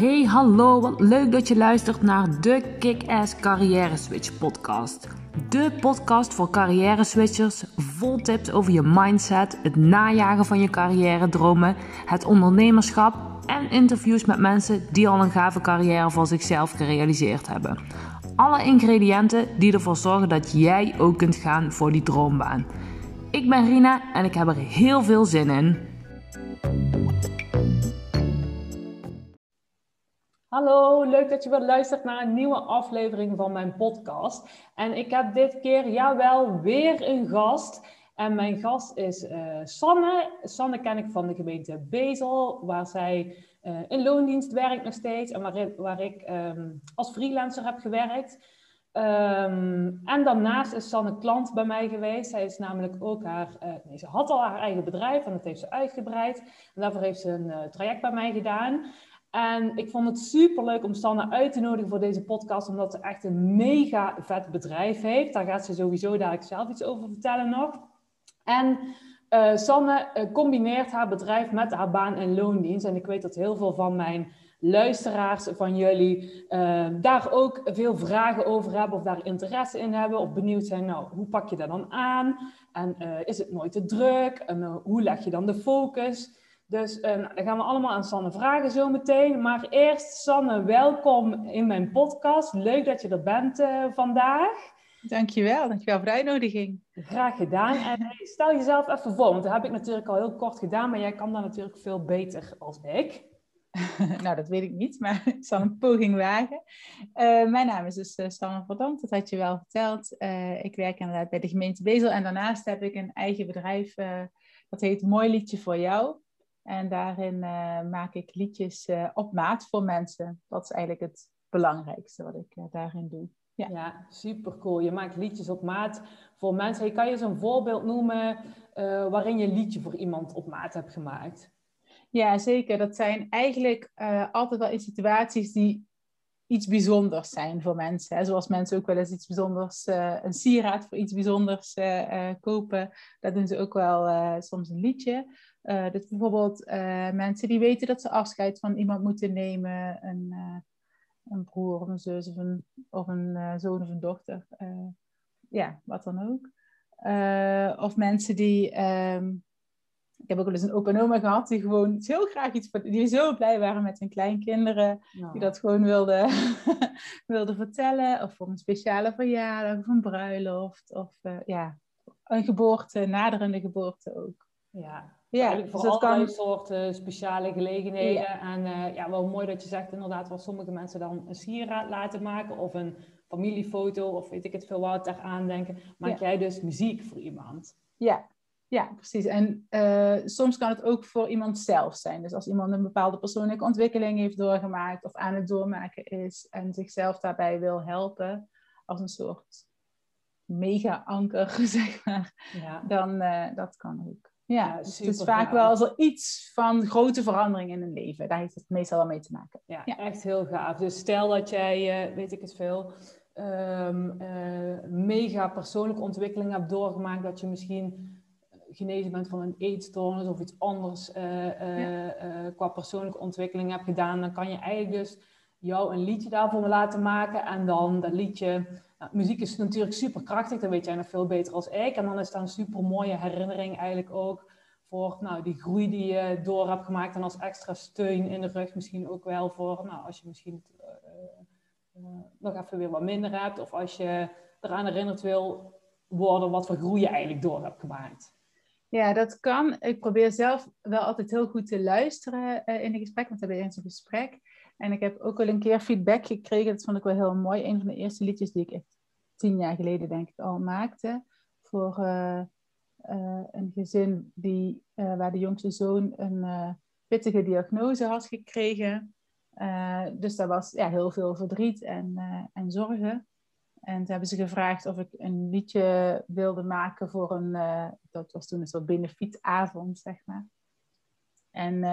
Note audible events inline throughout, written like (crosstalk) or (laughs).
Hey, hallo, wat leuk dat je luistert naar de Kick-Ass Carrière Switch podcast. De podcast voor carrière switchers, vol tips over je mindset, het najagen van je carrière dromen, het ondernemerschap en interviews met mensen die al een gave carrière voor zichzelf gerealiseerd hebben. Alle ingrediënten die ervoor zorgen dat jij ook kunt gaan voor die droombaan. Ik ben Rina en ik heb er heel veel zin in. Hallo, leuk dat je weer luistert naar een nieuwe aflevering van mijn podcast. En ik heb dit keer, jawel, weer een gast. En mijn gast is uh, Sanne. Sanne ken ik van de gemeente Bezel, waar zij uh, in loondienst werkt nog steeds. En waar, waar ik um, als freelancer heb gewerkt. Um, en daarnaast is Sanne klant bij mij geweest. Zij is namelijk ook haar, uh, nee, ze had al haar eigen bedrijf en dat heeft ze uitgebreid. Daarvoor heeft ze een traject bij mij gedaan. En ik vond het super leuk om Sanne uit te nodigen voor deze podcast, omdat ze echt een mega vet bedrijf heeft. Daar gaat ze sowieso dadelijk zelf iets over vertellen nog. En uh, Sanne uh, combineert haar bedrijf met haar baan- en loondienst. En ik weet dat heel veel van mijn luisteraars van jullie uh, daar ook veel vragen over hebben of daar interesse in hebben of benieuwd zijn, nou, hoe pak je dat dan aan? En is het nooit te druk? En hoe leg je dan de focus? Dus uh, dan gaan we allemaal aan Sanne vragen zometeen. Maar eerst, Sanne, welkom in mijn podcast. Leuk dat je er bent uh, vandaag. Dankjewel, dankjewel voor de uitnodiging. Graag gedaan. En hey, stel jezelf even voor, want dat heb ik natuurlijk al heel kort gedaan, maar jij kan dat natuurlijk veel beter als ik. (laughs) nou, dat weet ik niet, maar ik zal een poging wagen. Uh, mijn naam is dus uh, Sanne Verdampt, dat had je wel verteld. Uh, ik werk inderdaad bij de gemeente Bezel en daarnaast heb ik een eigen bedrijf, dat heet Mooi Liedje voor Jou. En daarin uh, maak ik liedjes uh, op maat voor mensen. Dat is eigenlijk het belangrijkste wat ik uh, daarin doe. Ja. ja, super cool. Je maakt liedjes op maat voor mensen. Hey, kan je eens een voorbeeld noemen waarin je een liedje voor iemand op maat hebt gemaakt? Ja, zeker. Dat zijn eigenlijk altijd wel in situaties die iets bijzonders zijn voor mensen. Hè. Zoals mensen ook wel eens iets bijzonders, een sieraad voor iets bijzonders kopen. Dat doen ze ook wel soms een liedje. Uh, dus bijvoorbeeld uh, mensen die weten dat ze afscheid van iemand moeten nemen, een, uh, een broer of een zus of een, of een zoon of een dochter, ja, wat dan ook. of mensen die, um, ik heb ook wel eens een opa en oma gehad die gewoon heel graag iets, die zo blij waren met hun kleinkinderen, ja. die dat gewoon wilden, (laughs) wilden vertellen, of voor een speciale verjaardag of een bruiloft, of ja, een geboorte, naderende geboorte ook. Ja, ja, voor dus allerlei kan... soorten speciale gelegenheden. Ja. En uh, ja, wel mooi dat je zegt inderdaad, waar sommige mensen dan een sieraad laten maken of een familiefoto of weet ik het veel wat ter aandenken. Maak ja. jij dus muziek voor iemand? Ja, ja precies. En uh, soms kan het ook voor iemand zelf zijn. Dus als iemand een bepaalde persoonlijke ontwikkeling heeft doorgemaakt of aan het doormaken is en zichzelf daarbij wil helpen als een soort mega-anker, (laughs) zeg maar, ja. dan uh, dat kan ook. Ja, dus het is vaak wel als er iets van grote verandering in een leven. Daar heeft het meestal wel mee te maken. Ja, ja. echt heel gaaf. Dus stel dat jij, uh, weet ik het veel, um, uh, mega persoonlijke ontwikkeling hebt doorgemaakt. Dat je misschien genezen bent van een eetstoornis of iets anders uh, ja. qua persoonlijke ontwikkeling hebt gedaan. Dan kan je eigenlijk dus jou een liedje daarvoor laten maken. En dan dat liedje... Muziek is natuurlijk super krachtig, dat weet jij nog veel beter als ik. En dan is dat een super mooie herinnering eigenlijk ook voor nou, die groei die je door hebt gemaakt. En als extra steun in de rug misschien ook wel voor nou, als je misschien uh, uh, nog even weer wat minder hebt. Of als je eraan herinnerd wil worden wat voor groei je eigenlijk door hebt gemaakt. Ja, dat kan. Ik probeer zelf wel altijd heel goed te luisteren in een gesprek, want we hebben eens een gesprek. En ik heb ook wel een keer feedback gekregen. Dat vond ik wel heel mooi. Een van de eerste liedjes die ik echt tien jaar geleden, denk ik, al maakte. Voor uh, uh, een gezin die, uh, waar de jongste zoon een pittige diagnose had gekregen. dus daar was ja, heel veel verdriet en, en zorgen. En toen hebben ze gevraagd of ik een liedje wilde maken voor een, dat was toen een soort benefietavond, zeg maar. En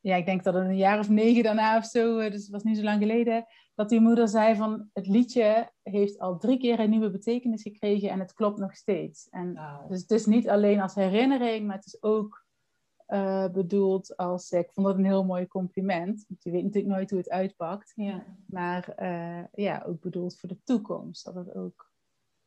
ja, ik denk dat het een jaar of negen daarna of zo, dus het was niet zo lang geleden, dat die moeder zei van het liedje heeft al drie keer een nieuwe betekenis gekregen en het klopt nog steeds. En wow. Dus het is niet alleen als herinnering, maar het is ook uh, bedoeld als, ik vond dat een heel mooi compliment. Want je weet natuurlijk nooit hoe het uitpakt. Ja. Maar uh, ja, ook bedoeld voor de toekomst. Dat het ook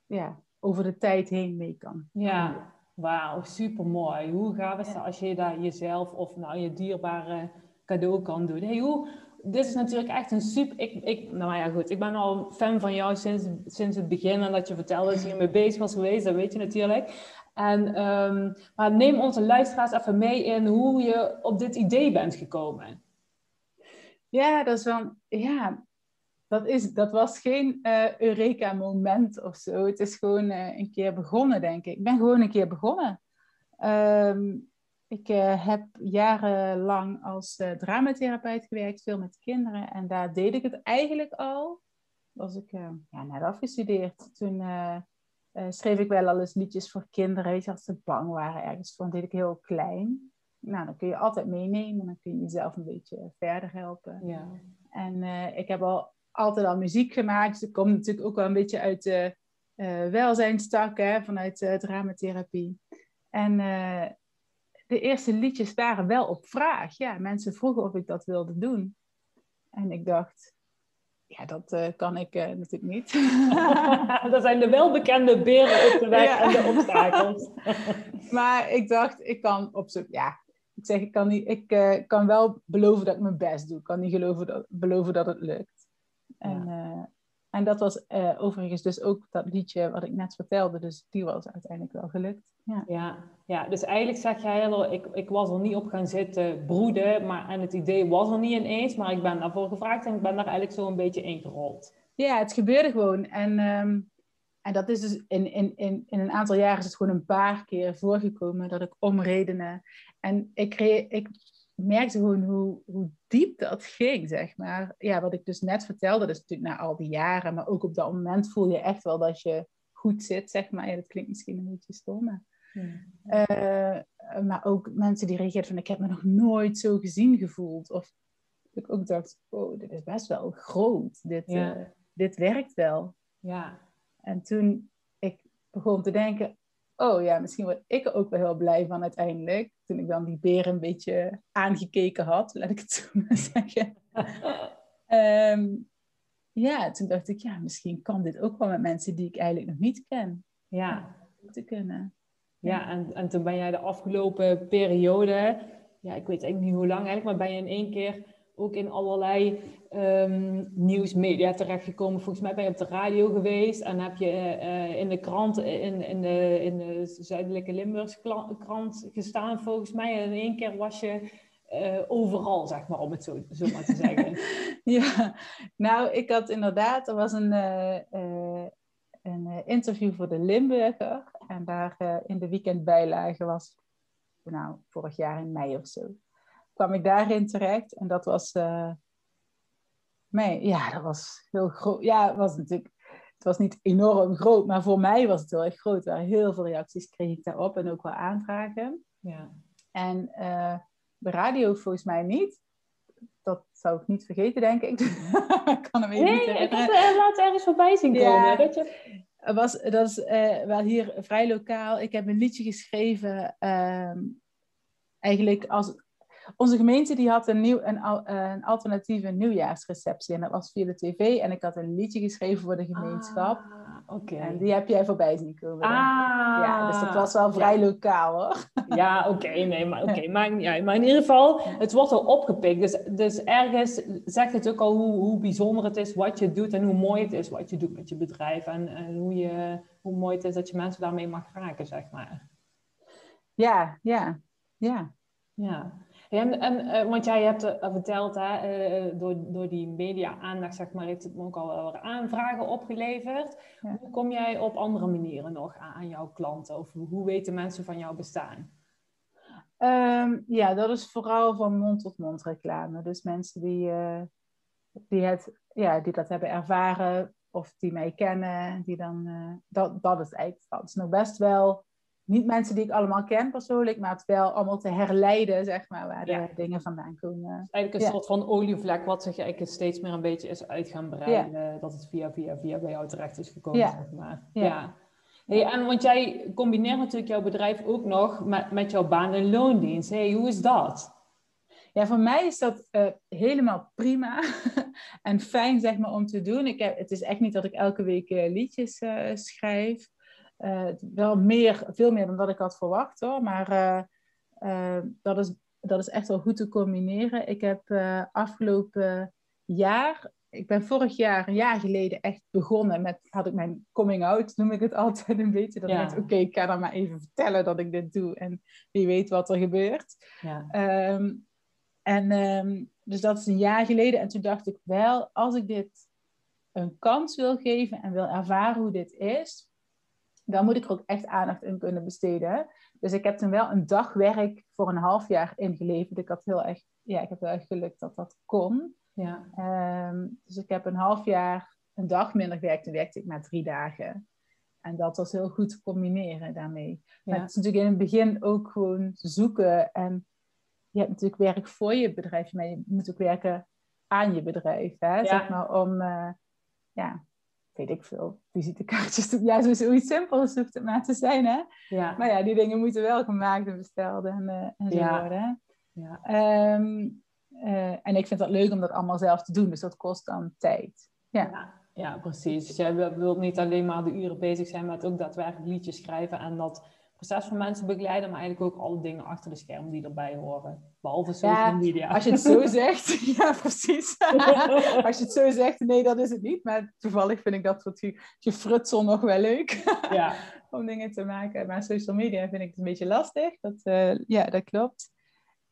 ja, over de tijd heen mee kan. Ja, wauw, super mooi. Hoe gaaf is het als je daar jezelf of nou je dierbare cadeau kan doen? Hey, hoe, dit is natuurlijk echt een super. Ik, ik, nou ja, goed. Ik ben al fan van jou sinds, sinds het begin. En dat je vertelde dat je mee (laughs) bezig was geweest, dat weet je natuurlijk. En, um, maar neem onze luisteraars even mee in hoe je op dit idee bent gekomen. Ja, dat is wel. Ja, dat, is, dat was geen uh, Eureka-moment of zo. Het is gewoon uh, een keer begonnen, denk ik. Ik ben gewoon een keer begonnen. Um, ik uh, heb jarenlang als dramatherapeut gewerkt, veel met kinderen. En daar deed ik het eigenlijk al. Was ik ja, net afgestudeerd. Toen schreef ik wel al eens liedjes voor kinderen. Weet je, als ze bang waren ergens voor. deed ik heel klein. Nou, dan kun je altijd meenemen. Dan kun je jezelf een beetje verder helpen. Ja. En ik heb al altijd al muziek gemaakt. Dus ik kom natuurlijk ook wel een beetje uit de welzijnstak, hè, vanuit dramatherapie. En de eerste liedjes waren wel op vraag. Ja, mensen vroegen of ik dat wilde doen. En ik dacht, ja, dat uh, kan ik uh, natuurlijk niet. dat (laughs) zijn de welbekende beren op de weg ja. en de obstakels. (laughs) maar ik dacht, ik kan op zo'n, ja, ik zeg, ik kan, niet, ik uh, kan wel beloven dat ik mijn best doe. Ik kan niet geloven dat, beloven dat het lukt. En, ja. en dat was overigens dus ook dat liedje wat ik net vertelde. Dus die was uiteindelijk wel gelukt. Ja. ja. Ja, dus eigenlijk zeg jij, heel, ik, ik was er niet op gaan zitten broeden, maar, en het idee was er niet ineens, maar ik ben daarvoor gevraagd en ik ben daar eigenlijk zo een beetje ingerold. Ja, het gebeurde gewoon. En, um, en dat is dus in, in, in, in een aantal jaren is het gewoon een paar keer voorgekomen dat ik om redenen. En ik, ik merkte gewoon hoe, hoe diep dat ging, zeg maar. Ja, wat ik dus net vertelde, dat is natuurlijk na al die jaren, maar ook op dat moment voel je echt wel dat je goed zit, zeg maar. Ja, dat klinkt misschien een beetje stom, maar uh, maar ook mensen die reageerden van ik heb me nog nooit zo gezien gevoeld. Of ik ook dacht, oh, dit is best wel groot. Dit, ja. uh, dit werkt wel. Ja. En toen ik begon te denken, oh ja, misschien word ik er ook wel heel blij van uiteindelijk. Toen ik dan die beer een beetje aangekeken had, laat ik het zo (laughs) maar zeggen. um, (laughs) ja, toen dacht ik, ja, misschien kan dit ook wel met mensen die ik eigenlijk nog niet ken. Ja. Te kunnen. Ja, en, en toen ben jij de afgelopen periode, ja, ik weet eigenlijk niet hoe lang eigenlijk, maar ben je in één keer ook in allerlei um, nieuwsmedia terechtgekomen. Volgens mij ben je op de radio geweest en heb je uh, in de krant, in, in, de, in de Zuidelijke Limburgse krant gestaan volgens mij. En in één keer was je overal, zeg maar, om het zo, zo maar te zeggen. (laughs) ja, nou, ik had inderdaad, er was een, een interview voor de Limburger. En daar in de weekendbijlage was, nou, vorig jaar in mei of zo, kwam ik daarin terecht. En dat was, uh, mei, ja, dat was heel groot. Ja, het was natuurlijk, het was niet enorm groot, maar voor mij was het heel erg groot. Er waren heel veel reacties kreeg ik daarop en ook wel aanvragen. Ja. En uh, de radio volgens mij niet. Dat zou ik niet vergeten, denk ik. (laughs) ik kan hem even nee, niet herinneren. ik heb laatst ergens voorbij zien komen. Ja. Dat je was, dat is uh, wel hier vrij lokaal. Ik heb een liedje geschreven. Uh, eigenlijk als. Onze gemeente die had een, nieuw, een, een alternatieve nieuwjaarsreceptie. En dat was via de tv. En ik had een liedje geschreven voor de gemeenschap. Ah, okay. En die heb jij voorbij zien komen. Ah, ja, dus dat was wel vrij ja. lokaal hoor. Ja, oké. Okay, nee, maar, okay, maar, ja, maar in ieder geval, het wordt al opgepikt. Dus, dus ergens zegt het ook al hoe, hoe bijzonder het is wat je doet. En hoe mooi het is wat je doet met je bedrijf. En, en hoe, je, hoe mooi het is dat je mensen daarmee mag raken, zeg maar. Ja, ja, ja. Ja. En, en, uh, want jij hebt uh, verteld, hè, uh, door, door die media-aandacht, zeg maar, heeft het me ook al wel aanvragen opgeleverd. Ja. Hoe kom jij op andere manieren nog aan, aan, jouw klanten? Of hoe weten mensen van jouw bestaan? Um, ja, dat is vooral van mond-tot-mond reclame. Dus mensen die, die, het, ja, die dat hebben ervaren of die mij kennen, die dan, dat, dat is eigenlijk, dat is nog best wel niet mensen die ik allemaal ken persoonlijk, maar het wel allemaal te herleiden, zeg maar, waar de dingen vandaan komen. Eigenlijk een ja. soort van olievlek wat zich eigenlijk steeds meer een beetje is uit gaan breiden. Ja. Dat het via, via, via bij jou terecht is gekomen, zeg maar. Ja. Hey, en want jij combineert natuurlijk jouw bedrijf ook nog met, met jouw baan en loondienst. Hey, hoe is dat? Ja, voor mij is dat uh, helemaal prima (laughs) en fijn zeg maar, om te doen. Ik heb, het is echt niet dat ik elke week uh, liedjes uh, schrijf. Wel meer, veel meer dan dat ik had verwacht hoor. Maar dat, is, dat is echt wel goed te combineren. Ik heb afgelopen jaar ik ben vorig jaar, een jaar geleden, echt begonnen met, had ik mijn coming out, noem ik het altijd een beetje. Dat ja. oké, ik ga dan maar even vertellen dat ik dit doe en wie weet wat er gebeurt. Ja. Ehm, en um, dus dat is een jaar geleden. En toen dacht ik wel, als ik dit een kans wil geven en wil ervaren hoe dit is, dan moet ik er ook echt aandacht in kunnen besteden. Dus ik heb toen wel een dag werk voor een half jaar ingeleverd. Ik had heel erg, ja, ik heb heel erg geluk dat dat kon. Ja. Um, dus ik heb een half jaar een dag minder gewerkt. Toen werkte ik maar drie dagen. En dat was heel goed te combineren daarmee. Maar het is natuurlijk in het begin ook gewoon zoeken. En je hebt natuurlijk werk voor je bedrijf, maar je moet ook werken aan je bedrijf. Hè? Ja. Zeg maar om, uh, ja, weet ik veel, visitekaartjes te Ja, zo, zoiets simpels hoeft het maar te zijn. Hè? Ja. Maar ja, die dingen moeten wel gemaakt en besteld en, uh, en zo ja. worden. Ja. Um, uh, en ik vind dat leuk om dat allemaal zelf te doen, dus dat kost dan tijd. Ja, ja, ja precies. Dus jij wilt niet alleen maar de uren bezig zijn met ook daadwerkelijk liedjes schrijven en dat proces van mensen begeleiden, maar eigenlijk ook alle dingen achter de schermen die erbij horen. Behalve social media. Als je het zo (laughs) zegt, (laughs) ja, precies. (laughs) als je het zo zegt, nee, dat is het niet. Maar toevallig vind ik dat soort gefrutsel nog wel leuk. ja. Om dingen te maken. Maar social media vind ik het een beetje lastig. Dat, uh, ja, dat klopt.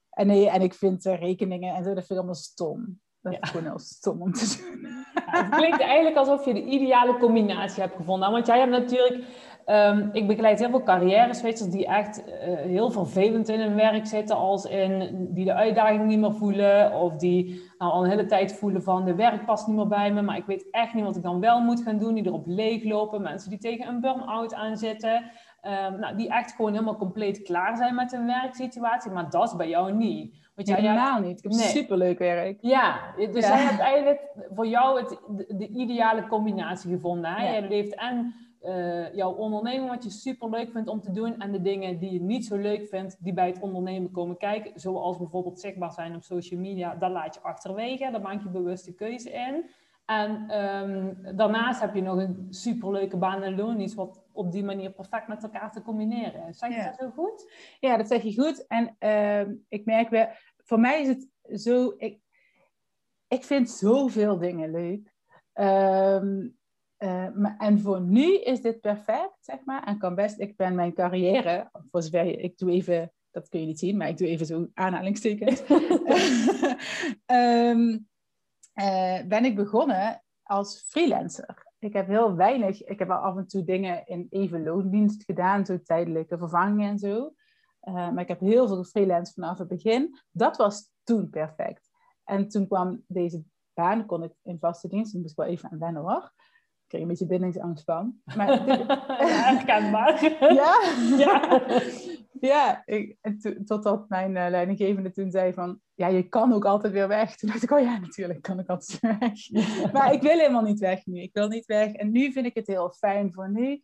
En, nee, en ik vind uh, rekeningen en zo, dat vind ik allemaal stom. Dat is gewoon heel stom om te doen. het klinkt eigenlijk alsof je de ideale combinatie hebt gevonden. Want jij hebt natuurlijk, um, ik begeleid heel veel carrière-switchers die echt uh, heel vervelend in hun werk zitten, als in die de uitdaging niet meer voelen, of die nou, al een hele tijd voelen van de werk past niet meer bij me, maar ik weet echt niet wat ik dan wel moet gaan doen, die erop leeglopen, mensen die tegen een burn-out aan zitten. Um, nou, die echt gewoon helemaal compleet klaar zijn met hun werksituatie. Maar dat is bij jou niet. Want jij, Helemaal niet. Ik heb nee. superleuk werk. Ja, dus jij hebt eigenlijk voor jou het, de, ideale combinatie gevonden. Hè? Ja. Jij leeft en uh, jouw onderneming wat je superleuk vindt om te doen... en de dingen die je niet zo leuk vindt, die bij het ondernemen komen kijken. Zoals bijvoorbeeld zichtbaar zijn op social media. Dat laat je achterwege. Daar maak je bewuste keuze in. En um, daarnaast heb je nog een superleuke baan en loondienst, wat op die manier perfect met elkaar te combineren. Zeg je dat zo goed? Ja, dat zeg je goed. En uh, ik merk wel, voor mij is het zo, ik, ik vind zoveel dingen leuk. Um, uh, en voor nu is dit perfect, zeg maar. En kan best, ik ben mijn carrière, voor zover je, ik doe even, dat kun je niet zien, maar ik doe even zo aanhalingstekens. um, (laughs) (laughs) uh, ben ik begonnen als freelancer. Ik heb heel weinig, ik heb wel af en toe dingen in even loondienst gedaan, zo tijdelijke vervangingen en zo. Uh, maar ik heb heel veel freelance vanaf het begin. Dat was toen perfect. En toen kwam deze baan, kon ik in vaste dienst, ik moest wel even aan wennen hoor. Ik kreeg een beetje bindingsangst van. Maar (laughs) dit... ja, herkenbaar. (laughs) ja? (laughs) ja. Ja, ik, totdat mijn uh, leidinggevende toen zei van, ja, je kan ook altijd weer weg. Toen dacht ik, oh ja, natuurlijk kan ik altijd weer weg. maar ik wil helemaal niet weg nu. Ik wil niet weg. En nu vind ik het heel fijn voor nu.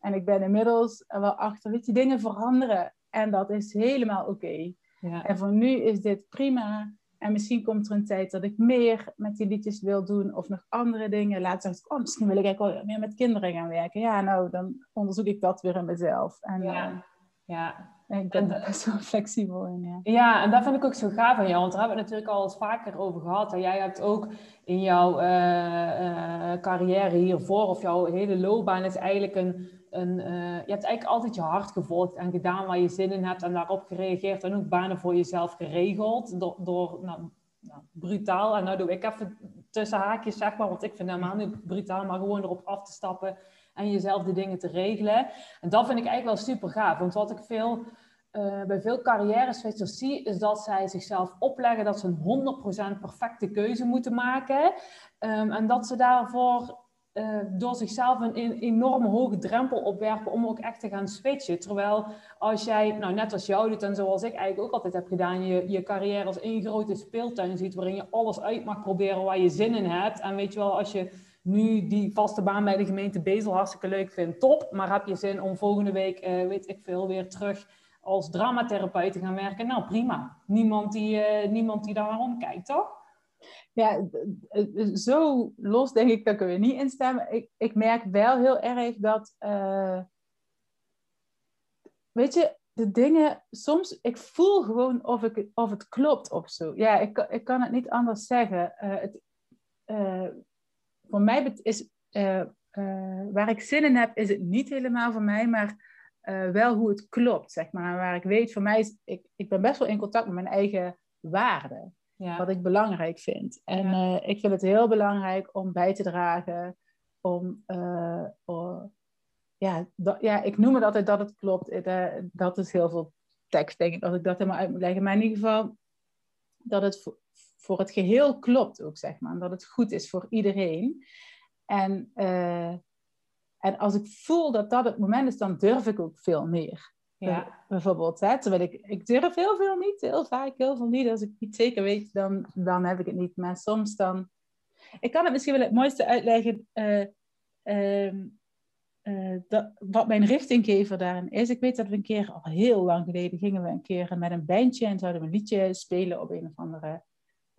En ik ben inmiddels wel achter, weet je, dingen veranderen. En dat is helemaal oké. Ja. En voor nu is dit prima. En misschien komt er een tijd dat ik meer met die liedjes wil doen of nog andere dingen. Later dacht ik, oh, misschien wil ik eigenlijk wel meer met kinderen gaan werken. Ja, nou, dan onderzoek ik dat weer in mezelf. En, ja. Uh, ja. Ik ben er best wel (laughs) flexibel in, ja. Ja, en dat vind ik ook zo gaaf aan jou. Want daar hebben we het natuurlijk al eens vaker over gehad. En jij hebt ook in jouw uh, uh, carrière hiervoor, of jouw hele loopbaan, is eigenlijk een... een uh, je hebt eigenlijk altijd je hart gevolgd en gedaan waar je zin in hebt en daarop gereageerd. En ook banen voor jezelf geregeld door, door nou, nou, brutaal. En nou doe ik even tussen haakjes, zeg maar, want ik vind helemaal niet brutaal, maar gewoon erop af te stappen en jezelf de dingen te regelen. En dat vind ik eigenlijk wel super gaaf. Want wat ik veel, uh, bij veel carrière-switchers zie, is dat zij zichzelf opleggen dat ze een 100% perfecte keuze moeten maken. Um, en dat ze daarvoor uh, door zichzelf een, een, enorme hoge drempel opwerpen om ook echt te gaan switchen. Terwijl als jij, nou net als jou doet en zoals ik eigenlijk ook altijd heb gedaan, je, je carrière als één grote speeltuin ziet waarin je alles uit mag proberen waar je zin in hebt. En weet je wel, als je nu die vaste baan bij de gemeente Bezel hartstikke leuk vindt, top. Maar heb je zin om volgende week, uh, weet ik veel, weer terug als dramatherapeut te gaan werken? Nou, prima. Niemand die, uh, niemand die daar omkijkt, toch? Ja, zo los denk ik dat ik er niet instemmen. Ik, ik merk wel heel erg dat... Uh, weet je, de dingen, soms, ik voel gewoon of, ik, of het klopt of zo. Ja, ik, ik kan het niet anders zeggen. Het, voor mij is, uh, waar ik zin in heb, is het niet helemaal voor mij, maar wel hoe het klopt, zeg maar. Waar ik weet, voor mij is, ik, ik ben best wel in contact met mijn eigen waarden. Ja. Wat ik belangrijk vind. En ja. ik vind het heel belangrijk om bij te dragen, om ja, dat, ja, ik noem het altijd dat het klopt. Uh, dat is heel veel tekst, denk ik, als ik dat helemaal uit moet leggen. Maar in ieder geval, dat het voor, het geheel klopt ook, zeg maar. Dat het goed is voor iedereen. En, uh, en als ik voel dat dat het moment is, dan durf ik ook veel meer. Ja. Bijvoorbeeld, hè, terwijl ik, ik durf heel veel niet, heel vaak heel veel niet. Als ik niet zeker weet, dan, dan heb ik het niet. Maar soms dan... Ik kan het misschien wel het mooiste uitleggen. Uh, uh, dat, wat mijn richtinggever daarin is. Ik weet dat we een keer, al heel lang geleden, gingen we een keer met een bandje en zouden we een liedje spelen op een of andere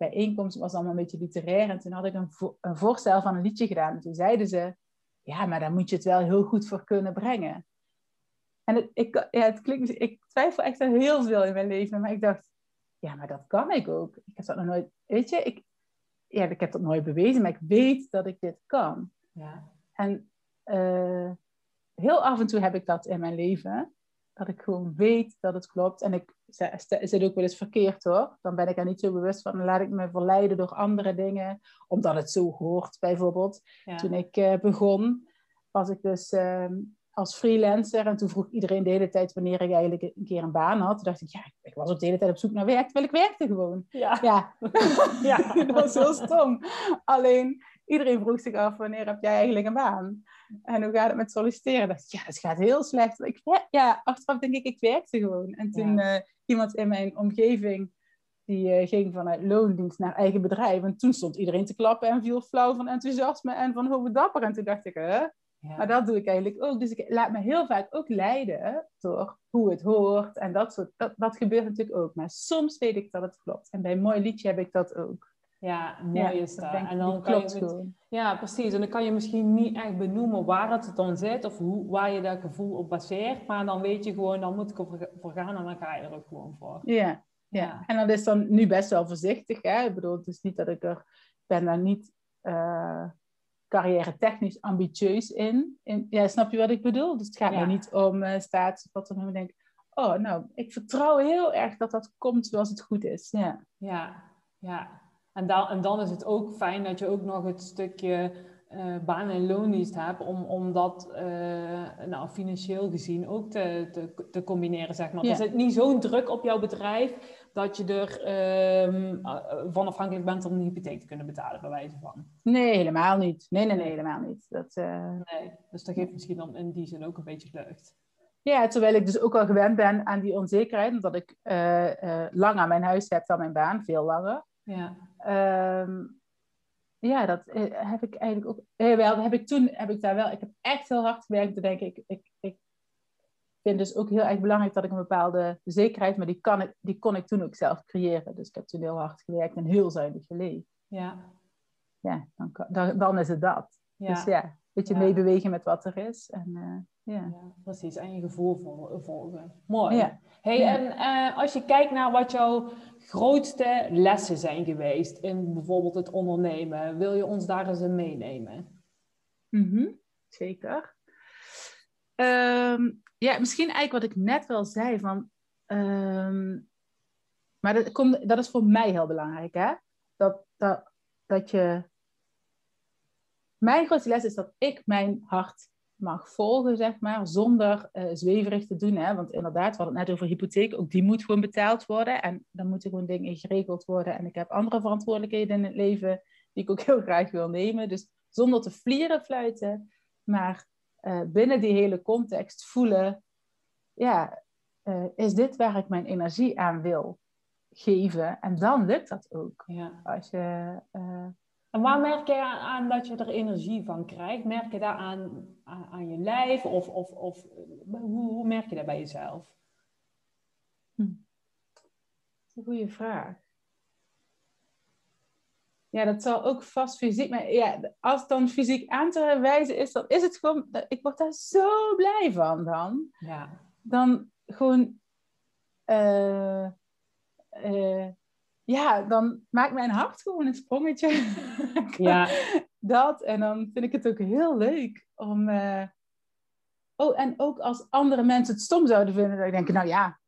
bijeenkomst. Het was allemaal een beetje literair. En toen had ik een, vo een voorstel van een liedje gedaan. En toen zeiden ze, ja, maar daar moet je het wel heel goed voor kunnen brengen. En het, ik, ja, het klinkt, ik twijfel echt heel veel in mijn leven. Maar ik dacht, ja, maar dat kan ik ook. Ik heb dat nog nooit, weet je, ik, ja, ik heb dat nooit bewezen, maar ik weet dat ik dit kan. Ja. En uh, heel af en toe heb ik dat in mijn leven. Dat ik gewoon weet dat het klopt. En ik zit ook wel eens verkeerd hoor. Dan ben ik er niet zo bewust van. Dan laat ik me verleiden door andere dingen. Omdat het zo hoort bijvoorbeeld. Toen ik uh, begon was ik dus uh, als freelancer. En toen vroeg iedereen de hele tijd wanneer ik eigenlijk een keer een baan had. Toen dacht ik, ja, ik was ook de hele tijd op zoek naar werk. Terwijl ik werkte gewoon. Ja. Ja, (laughs) ja. (laughs) dat was heel stom. Alleen iedereen vroeg zich af, wanneer heb jij eigenlijk een baan? En hoe gaat het met solliciteren? dacht ja, het gaat heel slecht. Ik, ja, achteraf denk ik, ik werkte gewoon. En toen ja. uh, iemand in mijn omgeving, die uh, ging vanuit loondienst naar eigen bedrijf. En toen stond iedereen te klappen en viel flauw van enthousiasme en van hoe dapper. En toen dacht ik, hè? Ja. Maar dat doe ik eigenlijk ook. Dus ik laat me heel vaak ook leiden door hoe het hoort. En dat, soort, dat, dat gebeurt natuurlijk ook. Maar soms weet ik dat het klopt. En bij een mooi liedje heb ik dat ook. Ja, mooi is dat. En dan kan je met, ja, precies. En dan kan je misschien niet echt benoemen waar het dan zit of hoe, waar je dat gevoel op baseert. Maar dan weet je gewoon, dan moet ik ervoor gaan en dan ga je er ook gewoon voor. Ja, ja. en dat is dan nu best wel voorzichtig. Hè? Ik bedoel, het is niet dat ik er, ben daar niet uh, carrière technisch ambitieus in. in. Ja, snap je wat ik bedoel? Dus het gaat ja. niet om uh, status of wat dan ook. denk oh, nou, ik vertrouw heel erg dat dat komt zoals het goed is. Ja, ja. ja. En, dan, en dan is het ook fijn dat je ook nog het stukje uh, baan- en loondienst hebt, om, om dat uh, nou, financieel gezien ook te, te, te combineren. Zeg maar. Ja. Er zit niet zo'n druk op jouw bedrijf dat je er um, van afhankelijk bent om een hypotheek te kunnen betalen, bij wijze van. Nee, helemaal niet. Nee, nee, nee, helemaal niet. Dat, uh... nee, dus dat geeft misschien dan in die zin ook een beetje lucht. Ja, terwijl ik dus ook al gewend ben aan die onzekerheid, omdat ik lang aan mijn huis heb dan mijn baan, veel langer. Ja. Um, ja, dat eh, heb ik eigenlijk ook. Eh, wel, heb ik toen heb ik daar wel. Ik heb echt heel hard gewerkt. Te denken, ik, ik, ik vind dus ook heel erg belangrijk dat ik een bepaalde zekerheid, maar die, kan ik, die kon ik toen ook zelf creëren. Dus ik heb toen heel hard gewerkt en heel zuinig geleefd. Ja. Ja, dan, dan, dan is het dat. Ja. Dus ja, een beetje ja. meebewegen met wat er is. En, uh, ja. precies. En je gevoel volgen. Mooi. Ja. Hey, en uh, als je kijkt naar wat jouw grootste lessen zijn geweest in bijvoorbeeld het ondernemen, wil je ons daar eens in meenemen? Mm -hmm. Zeker. Um, ja, misschien eigenlijk wat ik net wel zei van. Um, maar dat, komt, dat is voor mij heel belangrijk, hè? Dat, dat, dat je. Mijn grootste les is dat ik mijn hart mag volgen, zeg maar, zonder uh, zweverig te doen. Hè? Want inderdaad, we hadden het net over hypotheek, ook die moet gewoon betaald worden. En dan moeten gewoon dingen geregeld worden. En ik heb andere verantwoordelijkheden in het leven die ik ook heel graag wil nemen. Dus zonder te vlieren fluiten, maar uh, binnen die hele context voelen, ja, uh, is dit waar ik mijn energie aan wil geven? En dan lukt dat ook. Ja. Als je En waar merk je aan dat je er energie van krijgt? Merk je daar aan, aan, je lijf? Of, of, of hoe, hoe, merk je dat bij jezelf? Hm. Dat is een goede vraag. Ja, dat zal ook vast fysiek. Maar ja, als het dan fysiek aan te wijzen is, dan is het gewoon. Ik word daar zo blij van dan. Ja. Dan gewoon. Uh, uh, ja, dan maakt mijn hart gewoon een sprongetje. (laughs) Ja. dat. En dan vind ik het ook heel leuk om. Uh... Oh, en ook als andere mensen het stom zouden vinden, dan denk ik, nou ja,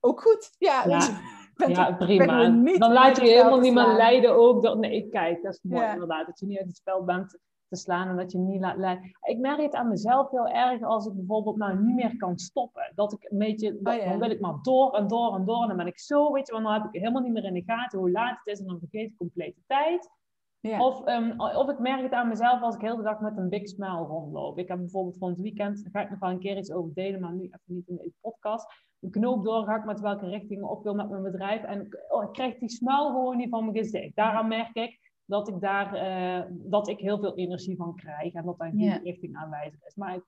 ook goed. Ja, ja. ja prima. Dan laat je helemaal niemand leiden ook. Dat, nee, kijk, dat is mooi ja. inderdaad. Dat je niet uit het spel bent te slaan en dat je niet laat leiden. Ik merk het aan mezelf heel erg als ik bijvoorbeeld nou niet meer kan stoppen. Dat ik een beetje, oh, dan wil ik maar door en door en door. En dan ben ik zo, weet je, want dan heb ik helemaal niet meer in de gaten hoe laat het is en dan vergeet ik compleet de tijd. Ja. Of, um, of ik merk het aan mezelf als ik heel de dag met een big smile rondloop. Ik heb bijvoorbeeld van het weekend, daar ga ik nog wel een keer iets over delen, maar nu even niet in deze podcast. Een knoop doorgehakt met welke richting ik op wil met mijn bedrijf. En oh, ik krijg die smile gewoon niet van mijn gezicht. Daaraan merk ik dat ik daar uh, dat ik heel veel energie van krijg en dat daar een goede richting aanwijzig is. Maar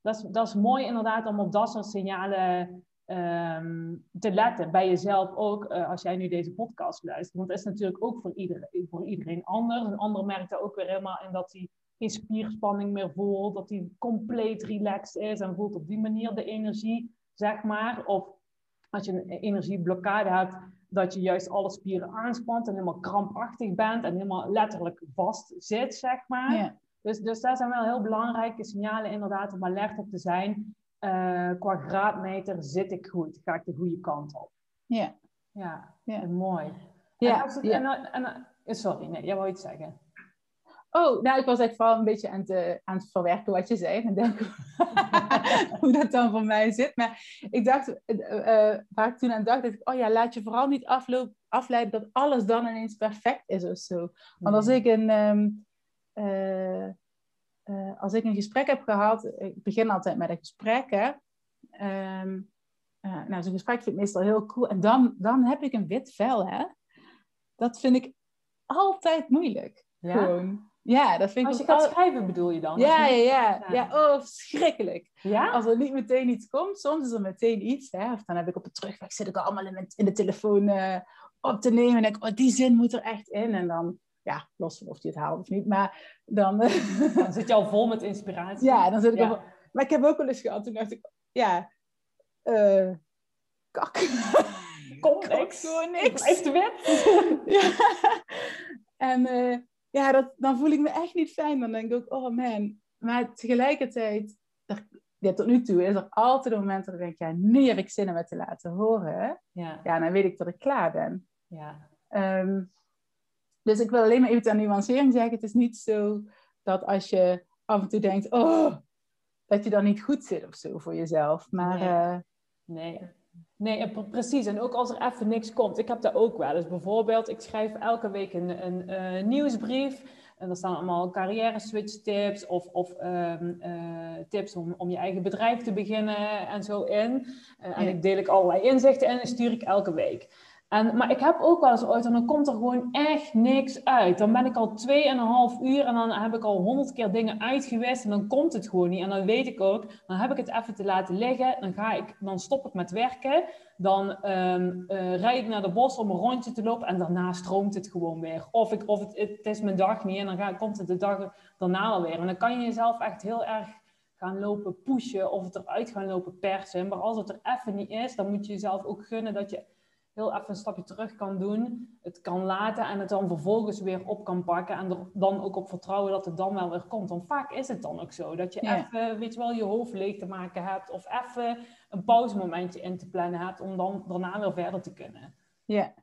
dat is, dat is mooi inderdaad om op dat soort signalen um, te letten. Bij jezelf ook, uh, als jij nu deze podcast luistert. Want het is natuurlijk ook voor iedereen, voor iedereen anders. Een ander merkt er ook weer helemaal in dat hij geen spierspanning meer voelt. Dat hij compleet relaxed is en voelt op die manier de energie, zeg maar. Of als je een energieblokkade hebt, dat je juist alle spieren aanspant en helemaal krampachtig bent en helemaal letterlijk vast zit, zeg maar. Dus, dus dat zijn wel heel belangrijke signalen inderdaad om alert op te zijn. Uh, qua graadmeter zit ik goed, ga ik de goede kant op. Ja. Ja, ja. mooi. Ja. En, ja. En, en, sorry, nee, jij wou iets zeggen. Oh, nou, ik was echt vooral een beetje aan het, uh, aan het verwerken wat je zei. En denken (laughs) hoe dat dan voor mij zit. Maar ik dacht, uh, waar ik toen aan dacht, dat ik, oh ja, laat je vooral niet afloop, afleiden dat alles dan ineens perfect is of zo. Want als ik een, um, als ik een gesprek heb gehad, ik begin altijd met een gesprek, hè. Um, nou, zo'n gesprek vind ik meestal heel cool. En dan, dan heb ik een wit vel, hè. Dat vind ik altijd moeilijk. Ja? Gewoon. Ja, dat vind Als ik je gaat schrijven bedoel je dan? Ja, ja, ja, ja. Oh, verschrikkelijk. Ja? Als er niet meteen iets komt, soms is er meteen iets. Hè? Of dan heb ik op de terugweg, zit ik allemaal in, in de telefoon uh, op te nemen. En denk oh, die zin moet er echt in. En dan, ja, los van of je het haalt of niet. Maar dan... (laughs) dan zit je al vol met inspiratie. Ja, dan zit ik ja. al... Maar ik heb ook wel eens gehad, toen dacht ik, ja, uh, kak. Komt (laughs) niks. Gewoon niks. Blijft wet. (laughs) ja. En... Uh, ja, dat, dan voel ik me echt niet fijn. Dan denk ik ook, oh man. Maar tegelijkertijd, er, ja, tot nu toe is er altijd een moment dat ik denk, ja, nu heb ik zin om het te laten horen. Ja. ja, dan weet ik dat ik klaar ben. Ja. Um, dus ik wil alleen maar even aan nuancering zeggen. Het is niet zo dat als je af en toe denkt, oh, dat je dan niet goed zit of zo voor jezelf. Maar nee. Uh, nee. Nee, precies. En ook als er even niks komt. Ik heb dat ook wel. Dus bijvoorbeeld, ik schrijf elke week een, een, een nieuwsbrief. En daar staan allemaal carrière switch tips of, of um, uh, tips om, om je eigen bedrijf te beginnen en zo in. Uh, en ik deel ik allerlei inzichten in en stuur ik elke week. En, maar ik heb ook wel eens ooit, en dan komt er gewoon echt niks uit. Dan ben ik al tweeënhalf uur en dan heb ik al honderd keer dingen uitgewist en dan komt het gewoon niet. En dan weet ik ook, dan heb ik het even te laten liggen, dan, ga ik, dan stop ik met werken. Dan um, uh, rijd ik naar de bos om een rondje te lopen en daarna stroomt het gewoon weer. Of, ik, of het, het is mijn dag niet en dan komt het de dag daarna alweer. En dan kan je jezelf echt heel erg gaan lopen pushen of het eruit gaan lopen persen. Maar als het er even niet is, dan moet je jezelf ook gunnen dat je heel even een stapje terug kan doen, het kan laten en het dan vervolgens weer op kan pakken en er dan ook op vertrouwen dat het dan wel weer komt. Want vaak is het dan ook zo dat je even, weet je wel, je hoofd leeg te maken hebt of even een pauzemomentje in te plannen hebt om dan daarna weer verder te kunnen. Ja,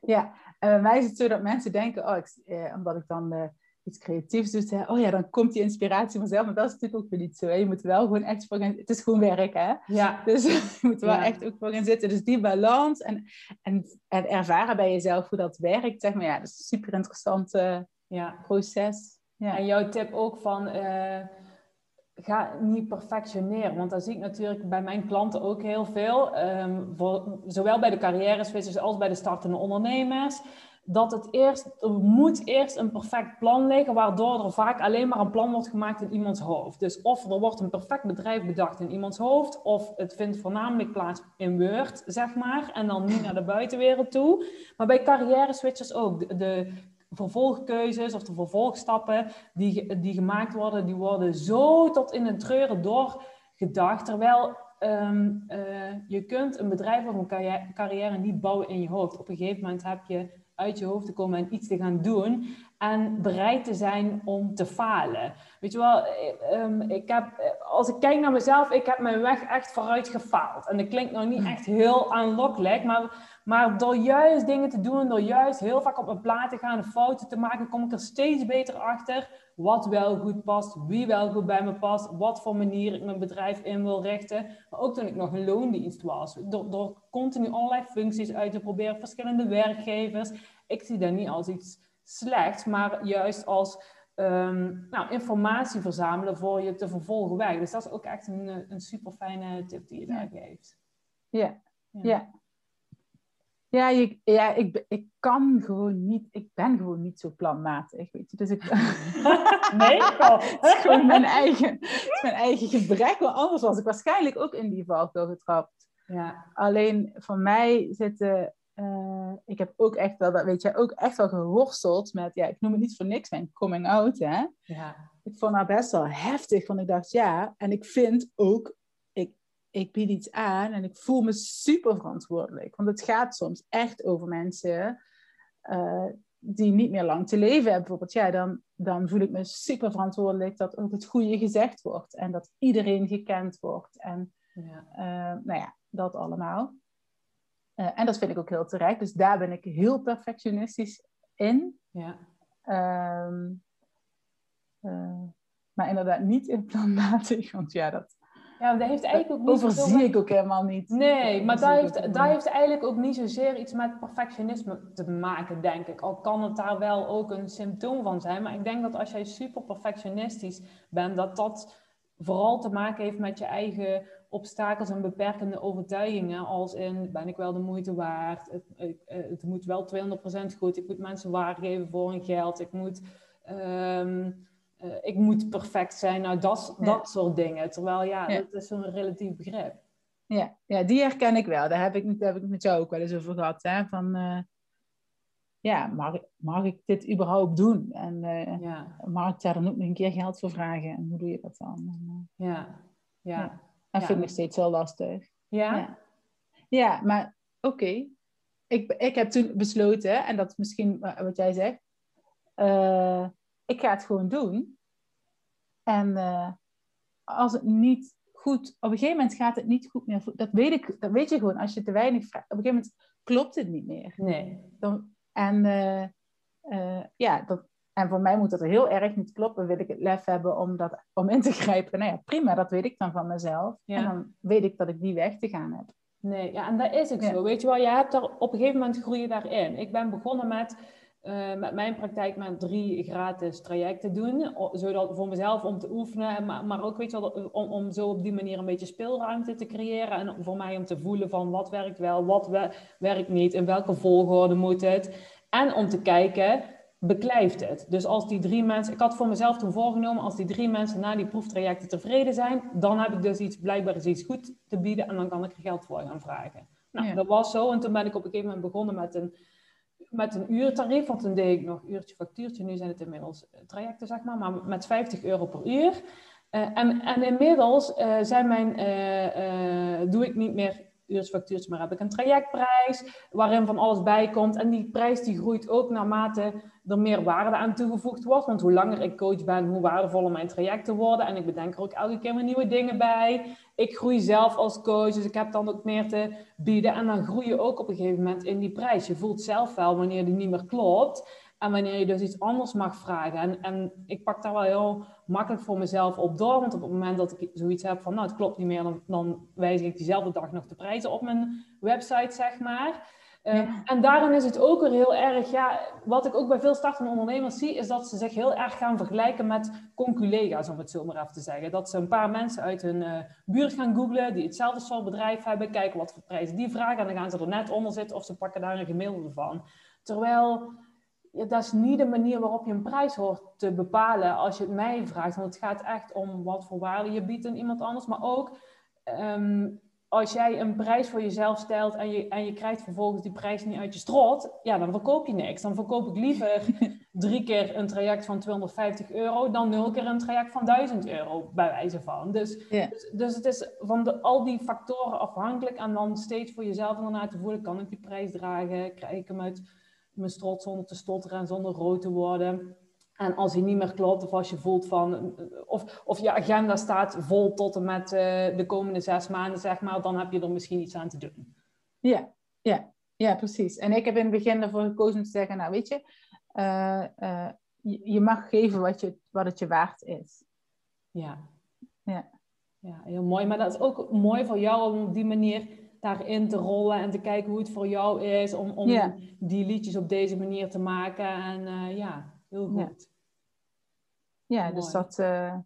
ja. en bij mij is het zo dat mensen denken, oh, ik, eh, omdat ik dan... Eh, iets creatiefs doet, hè, oh ja, dan komt die inspiratie vanzelf. Maar dat is natuurlijk ook weer niet zo. Hè. Je moet wel gewoon echt voor gaan... Het is gewoon werk, hè? Ja. Dus (laughs) je moet wel echt ook voor gaan zitten. Dus die balans en, en, en ervaren bij jezelf hoe dat werkt, zeg maar. Ja, dat is een super interessant uh, ja. proces. Ja. En jouw tip ook van... Uh, ga niet perfectioneren. Want dat zie ik natuurlijk bij mijn klanten ook heel veel. Um, voor, zowel bij de carrière switchers als bij de startende ondernemers. Dat het eerst, er moet eerst een perfect plan liggen, waardoor er vaak alleen maar een plan wordt gemaakt in iemands hoofd. Dus of er wordt een perfect bedrijf bedacht in iemands hoofd, of het vindt voornamelijk plaats in Word, zeg maar, en dan niet naar de buitenwereld toe. Maar bij carrière switchers ook. De, de vervolgkeuzes of de vervolgstappen die, die gemaakt worden, die worden zo tot in het treuren doorgedacht. Terwijl ehm, eh, je kunt een bedrijf of een carrière niet bouwen in je hoofd. Op een gegeven moment heb je uit je hoofd te komen en iets te gaan doen. En bereid te zijn om te falen. Weet je wel, eh, ehm, ik heb, eh, als ik kijk naar mezelf, ik heb mijn weg echt vooruit gefaald. En dat klinkt nog niet echt heel aanlokkelijk, maar, maar door juist dingen te doen, door juist heel vaak op mijn plaat te gaan en fouten te maken, kom ik er steeds beter achter wat wel goed past, wie wel goed bij me past, wat voor manier ik mijn bedrijf in wil richten. Maar ook toen ik nog een loondienst was, door, door continu allerlei functies uit te proberen, verschillende werkgevers. Ik zie dat niet als iets slechts, maar juist als um, nou, informatie verzamelen voor je te vervolgen weg. Dus dat is ook echt een, een super fijne tip die je daar geeft. Ja, ja. ja. Ja, je, ja ik, ik kan gewoon niet, ik ben gewoon niet zo planmatig, weet je. Dus ik... (laughs) nee? (laughs) het is gewoon mijn eigen, mijn eigen gebrek. Want anders was ik waarschijnlijk ook in die valkuil getrapt. Ja. Alleen voor mij zitten, uh, ik heb ook echt wel, dat weet je, ook echt wel geworsteld met, ja, ik noem het niet voor niks mijn coming out, hè. Ja. Ik vond dat best wel heftig, want ik dacht, ja, en ik vind ook ik bied iets aan en ik voel me super verantwoordelijk. Want het gaat soms echt over mensen uh, die niet meer lang te leven hebben. Bijvoorbeeld, ja, dan, dan voel ik me super verantwoordelijk dat ook het goede gezegd wordt. En dat iedereen gekend wordt. En ja. Uh, nou ja, dat allemaal. Uh, en dat vind ik ook heel terecht. Dus daar ben ik heel perfectionistisch in. Ja. Um, maar inderdaad niet in planmatig. (laughs) Want ja, dat, ja, dat heeft eigenlijk ook niet Overzie ik ook helemaal niet. Nee, maar daar heeft, daar heeft eigenlijk ook niet zozeer iets met perfectionisme te maken, denk ik. Al kan het daar wel ook een symptoom van zijn. Maar ik denk dat als jij super perfectionistisch bent, dat dat vooral te maken heeft met je eigen obstakels en beperkende overtuigingen. Als in, ben ik wel de moeite waard? Het, het moet wel 200% goed. Ik moet mensen waarde geven voor hun geld. Ik moet... Ehm, uh, ik moet perfect zijn, nou dat, dat soort dingen. Terwijl ja, dat is zo'n relatief begrip. Ja. ja, die herken ik wel. Daar heb ik, daar heb ik met jou ook wel eens over gehad. Hè? Van, uh, ja, mag, mag ik dit überhaupt doen? En uh, ja. mag ik daar dan ook nog een keer geld voor vragen? En hoe doe je dat dan? En, ja. Ja. Dat vind ik nog steeds heel lastig. Ja? Ja, ja maar oké. Ik, ik heb toen besloten, en dat is misschien wat jij zegt ik ga het gewoon doen. En uh, als het niet goed, op een gegeven moment gaat het niet goed meer. Dat weet, ik, dat weet je gewoon als je te weinig vraagt. Op een gegeven moment klopt het niet meer. Nee. Dan, en uh, uh, ja, dat, en voor mij moet dat heel erg niet kloppen. Wil ik het lef hebben om, dat, om in te (laughs) grijpen? Nou ja, prima, dat weet ik dan van mezelf. Ja. En dan weet ik dat ik die weg te gaan heb. Nee, ja, en dat is ook zo. Weet je wel, je hebt daar, op een gegeven moment groei je daarin. Ik ben begonnen met uh, met mijn praktijk met drie gratis trajecten doen. Zodat voor mezelf om te oefenen, maar, maar ook weet je wel, om, om zo op die manier een beetje speelruimte te creëren. En voor mij om te voelen van wat werkt wel, wat werkt niet, in welke volgorde moet het. En om te kijken, beklijft het? Dus als die drie mensen, ik had voor mezelf toen voorgenomen, als die drie mensen na die proeftrajecten tevreden zijn, dan heb ik dus iets, blijkbaar is iets goed te bieden en dan kan ik er geld voor gaan vragen. Nou, dat was zo. En toen ben ik op een gegeven moment begonnen met een met een uurtarief, want toen deed ik nog uurtje factuurtje, nu zijn het inmiddels eh, trajecten, zeg maar, maar met 50 euro per uur. Uh, en, en inmiddels uh, zijn mijn, doe ik niet meer uurtje factuurtje, maar heb ik een trajectprijs waarin van alles bij komt. En die prijs die groeit ook naarmate er meer waarde aan toegevoegd wordt. Want hoe langer ik coach ben, hoe waardevoller mijn trajecten worden. En ik bedenk er ook elke keer weer nieuwe dingen bij. Ik groei zelf als coach, dus ik heb dan ook meer te bieden. En dan groei je ook op een gegeven moment in die prijs. Je voelt zelf wel wanneer die niet meer klopt. En wanneer je dus iets anders mag vragen. En, en ik pak daar wel heel makkelijk voor mezelf op door. Want op het moment dat ik zoiets heb van, nou het klopt niet meer, dan, dan wijzig ik diezelfde dag nog de prijzen op mijn website, zeg maar. Uh, En daarin is het ook weer heel erg, ja, wat ik ook bij veel startende ondernemers zie, is dat ze zich heel erg gaan vergelijken met conculega's, om het zo maar even te zeggen. Dat ze een paar mensen uit hun uh, buurt gaan googlen, die hetzelfde soort bedrijf hebben, kijken wat voor prijzen die vragen, en dan gaan ze er net onder zitten of ze pakken daar een gemiddelde van. Terwijl, ja, dat is niet de manier waarop je een prijs hoort te bepalen als je het mij vraagt. Want het gaat echt om wat voor waarde je biedt aan iemand anders, maar ook... Um, als jij een prijs voor jezelf stelt en je, en je krijgt vervolgens die prijs niet uit je strot, ja, dan verkoop je niks. Dan verkoop ik liever (laughs) drie keer een traject van 250 euro dan nul keer een traject van 1000 euro, bij wijze van. Dus, dus, dus, het is van de, al die factoren afhankelijk en dan steeds voor jezelf ernaar te voelen, kan ik die prijs dragen? Krijg ik hem uit mijn strot zonder te stotteren en zonder rood te worden? En als hij niet meer klopt, of als je voelt van, of, of je agenda staat vol tot en met uh, de komende zes maanden, zeg maar, dan heb je er misschien iets aan te doen. Ja, ja, ja, precies. En ik heb in het begin ervoor gekozen om te zeggen, nou weet je, uh, uh, je, je, mag geven wat, je, wat het je waard is. Ja. Ja. Ja, heel mooi. Maar dat is ook mooi voor jou om op die manier daarin te rollen en te kijken hoe het voor jou is om, om ja. die liedjes op deze manier te maken. En ja, heel goed. Ja, ja dus dat, uh,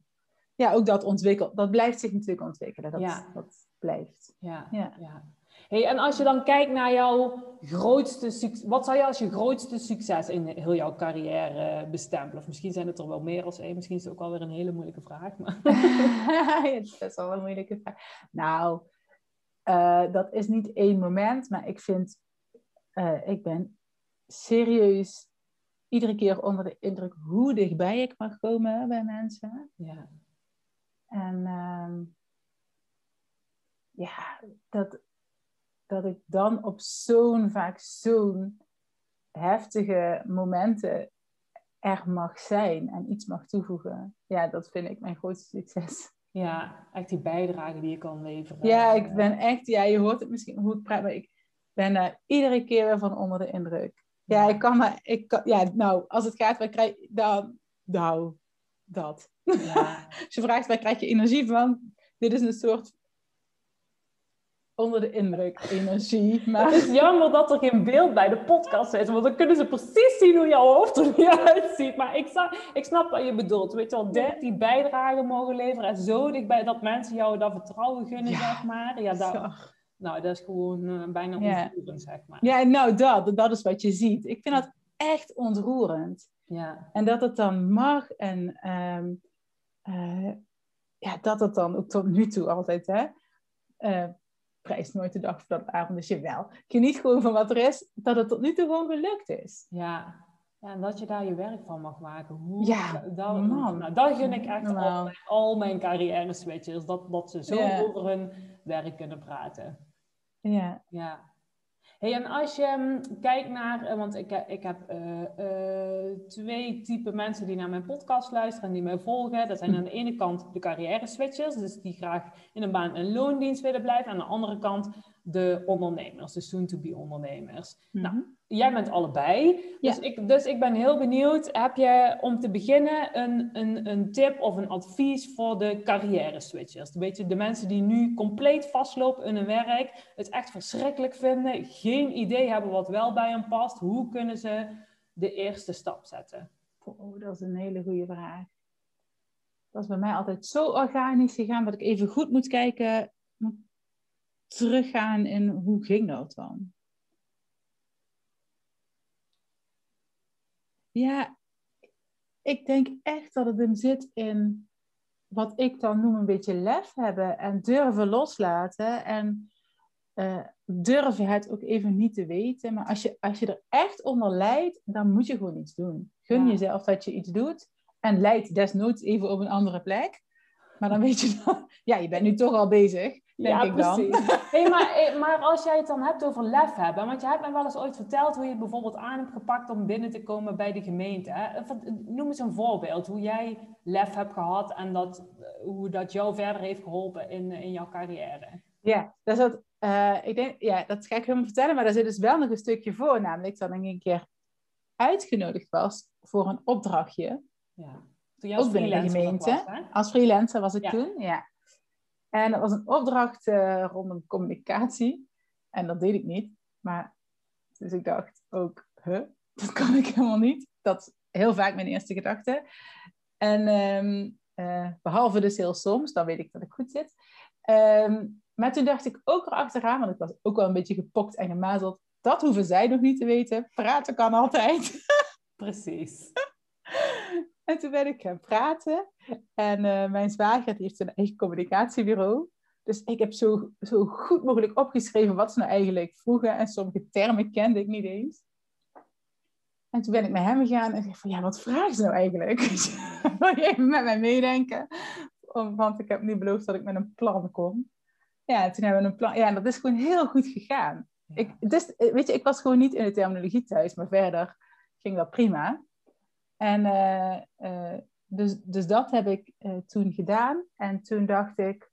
ja, ook dat ontwikkelt, dat blijft zich natuurlijk ontwikkelen. Dat, ja. dat blijft. Ja, ja. ja. Hey, en als je dan kijkt naar jouw grootste succes, wat zou je als je grootste succes in heel jouw carrière bestempelen? Of misschien zijn het er wel meer als één, misschien is het ook wel weer een hele moeilijke vraag. Maar... (laughs) het is wel een moeilijke vraag. Nou, uh, dat is niet één moment, maar ik vind, uh, ik ben serieus iedere keer onder de indruk hoe dichtbij ik mag komen bij mensen. Ja. En uh, ja, dat, dat ik dan op zo'n vaak zo'n heftige momenten er mag zijn en iets mag toevoegen. Ja, dat vind ik mijn grootste succes. Ja, echt die bijdrage die je kan leveren. Ja, ik ben echt, ja, je hoort het misschien hoe ik praat, maar ik ben daar iedere keer weer van onder de indruk. Ja, ik kan maar, ik kan, ja, nou, als het gaat, waar krijg dan, nou, dat. Ja. (laughs) als je vraagt, waar krijg je energie van? Dit is een soort onder de indruk energie. (laughs) Maar... Het is jammer dat er geen beeld bij de podcast is, want dan kunnen ze precies zien hoe jouw hoofd er nu uitziet. Maar ik, snap, ik snap wat je bedoelt. Weet je wel, dit, die bijdrage mogen leveren en zo dichtbij dat mensen jou dat vertrouwen gunnen, ja. zeg maar. Ja, dat, nou, dat is gewoon uh, bijna ontroerend, zeg maar. Ja, nou dat, dat is wat je ziet. Ik vind dat echt ontroerend. Ja. En dat het dan mag en um, uh, ja, dat het dan ook tot nu toe altijd, hè. Uh, prijs nooit de dag voor dat avond, dus je wel. Geniet gewoon van wat er is, dat het tot nu toe gewoon gelukt is. Ja, ja, en dat je daar je werk van mag maken. Hoe, ja, dat, man. Nou, dat gun ik echt al, mijn, al mijn carrière switchers. Dat, dat ze zo yeah. over hun werk kunnen praten. Ja. ja. Hey, en als je um, kijkt naar, uh, want ik, ik heb uh, uh, twee typen mensen die naar mijn podcast luisteren en die mij volgen. Dat zijn aan de ene kant de carrière switchers, dus die graag in een baan en loondienst willen blijven. Aan de andere kant de ondernemers, de soon-to-be ondernemers. Mm -hmm. Nou, jij bent allebei. Ja. Dus, ik, dus ik ben heel benieuwd, heb je om te beginnen een, een, een tip of een advies voor de carrière switchers? Weet je, de mensen die nu compleet vastlopen in hun werk, het echt verschrikkelijk vinden, geen idee hebben wat wel bij hen past. Hoe kunnen ze de eerste stap zetten? Oh, dat is een hele goede vraag. Dat is bij mij altijd zo organisch gegaan dat ik even goed moet kijken, moet teruggaan in hoe ging dat dan? Ja, ik denk echt dat het hem zit in wat ik dan noem een beetje lef hebben en durven loslaten en uh, durven het ook even niet te weten. Maar als je, als je er echt onder lijdt, dan moet je gewoon iets doen. Gun ja. jezelf dat je iets doet en leid desnoods even op een andere plek. Maar dan weet je (laughs) dan, ja, je bent nu toch al bezig. Denk ja, ik precies. Dan. (laughs) Hey, maar, maar als jij het dan hebt over lef hebben, want je hebt mij wel eens ooit verteld hoe je het bijvoorbeeld aan hebt gepakt om binnen te komen bij de gemeente. Hè? Noem eens een voorbeeld, hoe jij lef hebt gehad en dat, hoe dat jou verder heeft geholpen in, in jouw carrière. Ja, dat uh, ik denk, ja, dat ga ik helemaal vertellen, maar daar zit dus wel nog een stukje voor, namelijk dat ik een keer uitgenodigd was voor een opdrachtje. Ja. Toen ook binnen de gemeente. Was, als freelancer was ik ja. toen, ja. En dat was een opdracht uh, rondom communicatie. En dat deed ik niet. Maar Dus ik dacht ook, huh, dat kan ik helemaal niet. Dat is heel vaak mijn eerste gedachte. En ehm, eh, behalve dus heel soms, dan weet ik dat ik goed zit. Ehm, maar toen dacht ik ook erachteraan, want ik was ook wel een beetje gepokt en gemazeld. Dat hoeven zij nog niet te weten. Praten kan altijd. (laughs) Precies. En toen ben ik gaan praten. En uh, mijn zwager heeft een eigen communicatiebureau. Dus ik heb zo, zo goed mogelijk opgeschreven wat ze nou eigenlijk vroegen. En sommige termen kende ik niet eens. En toen ben ik met hem gegaan en zei van, ja, wat vragen ze nou eigenlijk? (laughs) Wil je even met mij meedenken? Want ik heb nu beloofd dat ik met een plan kom. Ja, en toen hebben we een plan. Ja, en dat is gewoon heel goed gegaan. Ik, dus, weet je, ik was gewoon niet in de terminologie thuis, maar verder ging dat prima. En uh, uh, dus, dus dat heb ik uh, toen gedaan. En toen dacht ik,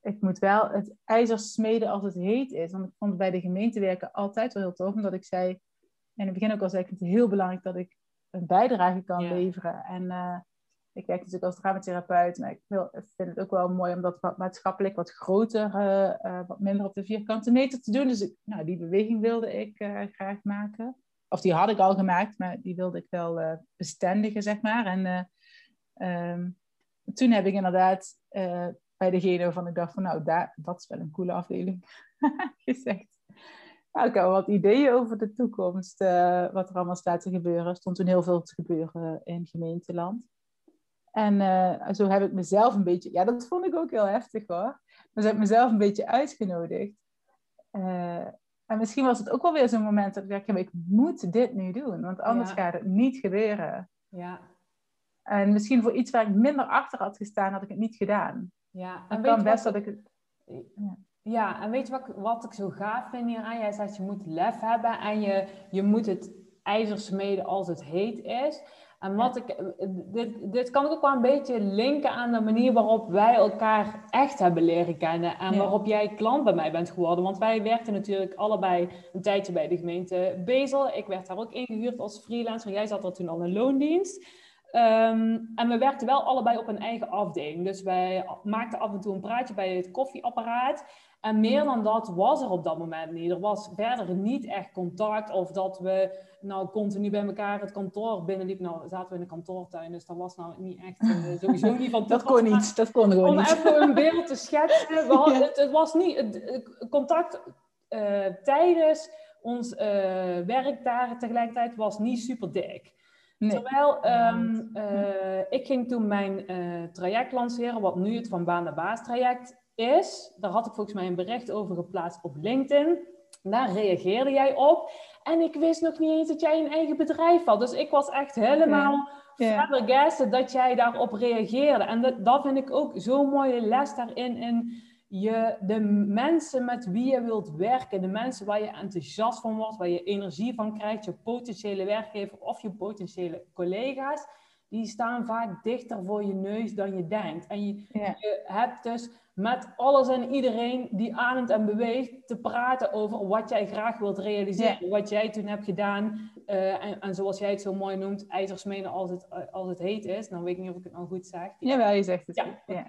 ik moet wel het ijzer smeden als het heet is. Want ik vond het bij de gemeente werken altijd wel heel tof. Omdat ik zei, in het begin ook al zei, ik het heel belangrijk dat ik een bijdrage kan ja. leveren. En ik werk natuurlijk als dramatherapeut. Maar ik, wil, vind het ook wel mooi om dat wat maatschappelijk wat groter, wat minder op de vierkante meter te doen. Dus ik, nou, die beweging wilde ik graag maken. Of die had ik al gemaakt, maar die wilde ik wel bestendigen, zeg maar. En um, toen heb ik inderdaad bij degene waarvan ik dacht van nou, daar, dat is wel een coole afdeling (laughs) gezegd. Nou, ik heb wat ideeën over de toekomst, uh, wat er allemaal staat te gebeuren. Er stond toen heel veel te gebeuren in gemeenteland. En uh, zo heb ik mezelf een beetje, ja, dat vond ik ook heel heftig hoor. Ze heb ik mezelf een beetje uitgenodigd. En misschien was het ook wel weer zo'n moment dat ik dacht, ik moet dit nu doen, want anders ja. gaat het niet gebeuren. Ja. En misschien voor iets waar ik minder achter had gestaan, had ik het niet gedaan. Ja, en best dat ik het... Ja. ja, en weet je wat, wat ik zo gaaf vind hieraan? Jij zegt je moet lef hebben en je, je moet het ijzer smeden als het heet is. En wat ik, dit, dit kan ik ook wel een beetje linken aan de manier waarop wij elkaar echt hebben leren kennen. En waarop jij klant bij mij bent geworden. Want wij werkten natuurlijk allebei een tijdje bij de gemeente Bezel. Ik werd daar ook ingehuurd als freelancer. Jij zat er toen al in loondienst. Um, en we werkten wel allebei op een eigen afdeling. Dus wij maakten af en toe een praatje bij het koffieapparaat. En meer dan dat was er op dat moment niet. Er was verder niet echt contact of dat we nou continu bij elkaar het kantoor binnenliepen. Nou, zaten we in de kantoortuin, dus dat was nou niet echt uh, (laughs) sowieso niet van Dat kon niet, dat kon gewoon om niet. Om even een beeld te schetsen. We (laughs) hadden, ja. het, het, was niet, het, contact uh, tijdens ons uh, werk daar tegelijkertijd was niet super dik. Nee. Terwijl um, uh, ik ging toen mijn traject lanceren, wat nu het van baan naar baas traject is. Daar had ik volgens mij een bericht over geplaatst op LinkedIn. Daar reageerde jij op. En ik wist nog niet eens dat jij een eigen bedrijf had. Dus ik was echt helemaal yeah. flabbergasted dat jij daarop reageerde. En dat, dat vind ik ook zo'n mooie les daarin. In je, de mensen met wie je wilt werken, de mensen waar je enthousiast van wordt, waar je energie van krijgt, je potentiële werkgever of je potentiële collega's, die staan vaak dichter voor je neus dan je denkt. En je, je hebt dus met alles en iedereen die ademt en beweegt te praten over wat jij graag wilt realiseren. Ja. Wat jij toen hebt gedaan. Uh, en, en, zoals jij het zo mooi noemt, ijzersmeden als het, als het heet is. Nou weet ik niet of ik het nou goed zeg. Jawel, je zegt het. Ja. ja.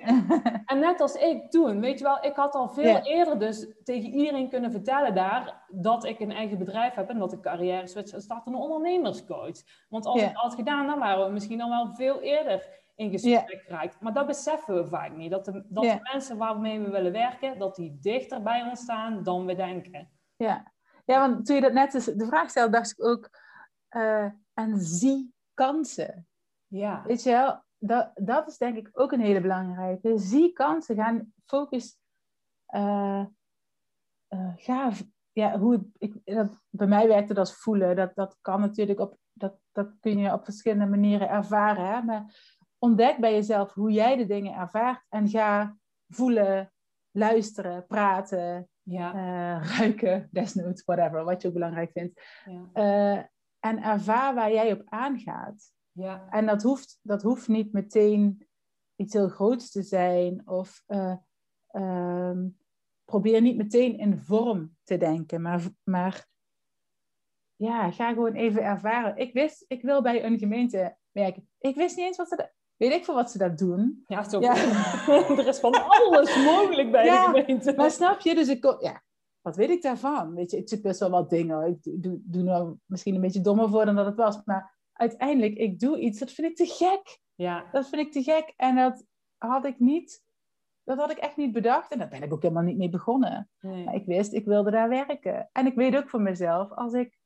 en net als ik toen, weet je wel, ik had al veel eerder dus tegen iedereen kunnen vertellen daar dat ik een eigen bedrijf heb en dat ik carrière switch en start een ondernemerscoach. Want als ik dat had gedaan, dan waren we misschien al wel veel eerder in gesprek yeah. Maar dat beseffen we vaak niet. Dat de, dat yeah. de mensen waarmee we willen werken, dat die dichter bij ons staan dan we denken. Ja, ja want toen je dat net de vraag stelde, dacht ik ook... Uh, en zie kansen. Ja. Weet je wel, dat, dat is denk ik ook een hele belangrijke. Zie kansen, gaan focus... Uh, uh, ga, ja, hoe ik, dat, bij mij werkt het als voelen. Dat, dat kan natuurlijk op... Dat, dat kun je op verschillende manieren ervaren. Hè? Maar ontdek bij jezelf hoe jij de dingen ervaart en ga voelen, luisteren, praten, ja. uh, ruiken, (laughs) desnoods, whatever, wat je ook belangrijk vindt. Ja. Uh, en ervaar waar jij op aangaat. Ja. En dat hoeft, dat hoeft niet meteen iets heel groots te zijn of uh, um, probeer niet meteen in vorm te denken, maar, maar ja, ga gewoon even ervaren. Ik wist, ik wil bij een gemeente werken. Ik wist niet eens wat ze weet ik veel wat ze dat doen. Ja. Ja. (laughs) er is van alles mogelijk bij ja, de gemeente. Maar snap je? Dus ik, ja, wat weet ik daarvan? Weet je, ik zit best wel wat dingen. Ik doe, doe nou misschien een beetje dommer voor dan dat het was. Maar uiteindelijk, ik doe iets, dat vind ik te gek. Ja. Dat vind ik te gek. En dat had ik niet, dat had ik echt niet bedacht. En daar ben ik ook helemaal niet mee begonnen. Nee. Maar ik wist, ik wilde daar werken. En ik weet ook voor mezelf, als ik,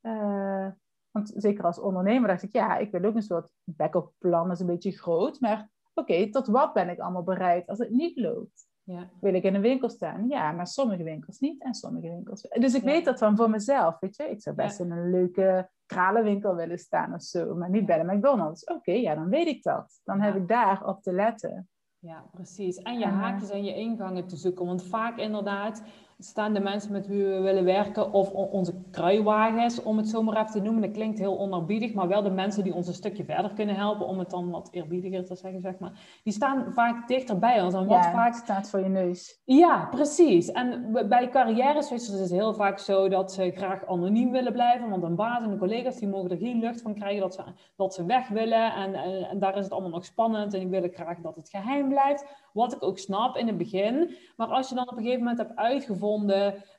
eh, want zeker als ondernemer dacht ik, ja, ik wil ook een soort backup plan, dat is een beetje groot. Maar oké, tot wat ben ik allemaal bereid als het niet loopt? Ja. Wil ik in een winkel staan? Ja, maar sommige winkels niet en sommige winkels. Dus ik Ja. weet dat van voor mezelf, weet je. Ik zou best Ja. in een leuke kralenwinkel willen staan of zo, maar niet bij de McDonald's. Oké, ja, dan weet ik dat. Dan heb ik daar op te letten. Ja, precies. En je eh, haakjes en je ingangen te zoeken. Want vaak inderdaad staan de mensen met wie we willen werken, of onze kruiwagens, om het zo maar even te noemen. Dat klinkt heel onerbiedig, maar wel de mensen die ons een stukje verder kunnen helpen, om het dan wat eerbiediger te zeggen, zeg maar. Die staan vaak dichter bij ons. En wat ja, vaak staat voor je neus. Ja, precies. En bij carrière-switchers is het heel vaak zo dat ze graag anoniem willen blijven. Want een baas en de collega's die mogen er geen lucht van krijgen dat ze, dat ze weg willen. En, en, en daar is het allemaal nog spannend. En die willen graag dat het geheim blijft. Wat ik ook snap in het begin. Maar als je dan op een gegeven moment hebt uitgevonden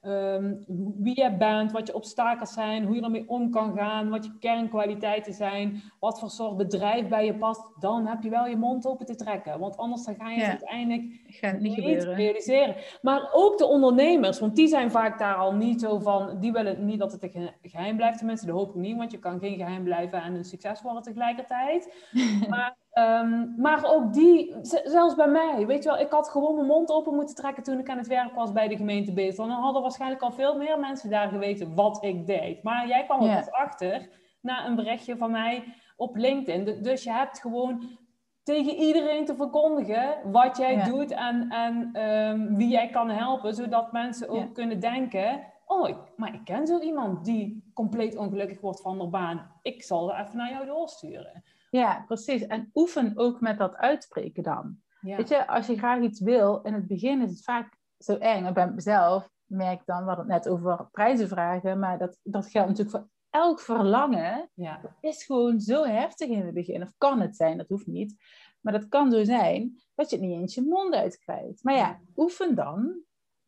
ehm, wie je bent, wat je obstakels zijn, hoe je ermee om kan gaan, wat je kernkwaliteiten zijn, wat voor soort bedrijf bij je past, dan heb je wel je mond open te trekken. Want anders dan ga je Ja. het uiteindelijk Gaat niet realiseren. Maar ook de ondernemers, want die zijn vaak daar al niet zo van, die willen niet dat het geheim blijft. Tenminste, dat hoop ik niet, want je kan geen geheim blijven en een succes worden tegelijkertijd. (laughs) maar, ehm, maar ook die, zelfs bij mij, weet je wel, ik had gewoon mijn mond open moeten trekken toen ik aan het werk was bij de gemeente Bezel. Dan hadden waarschijnlijk al veel meer mensen daar geweten wat ik deed. Maar jij kwam er pas achter na een berichtje van mij op LinkedIn. Du- Dus je hebt gewoon tegen iedereen te verkondigen wat jij Ja. doet en, en ehm, wie jij kan helpen, zodat mensen ook Ja. kunnen denken: Oh, ik, maar ik ken zo iemand die compleet ongelukkig wordt van de baan. Ik zal er even naar jou doorsturen. Ja, precies. En oefen ook met dat uitspreken dan. Ja, Weet je, als je graag iets wil, in het begin is het vaak zo eng. En bij mezelf merk ik dan, we hadden het net over prijzen vragen, maar dat, dat geldt natuurlijk voor elk verlangen. ja, Dat is gewoon zo heftig in het begin. Of kan het zijn, dat hoeft niet. Maar dat kan zo zijn dat je het niet eens je mond uitkrijgt. Maar ja, oefen dan.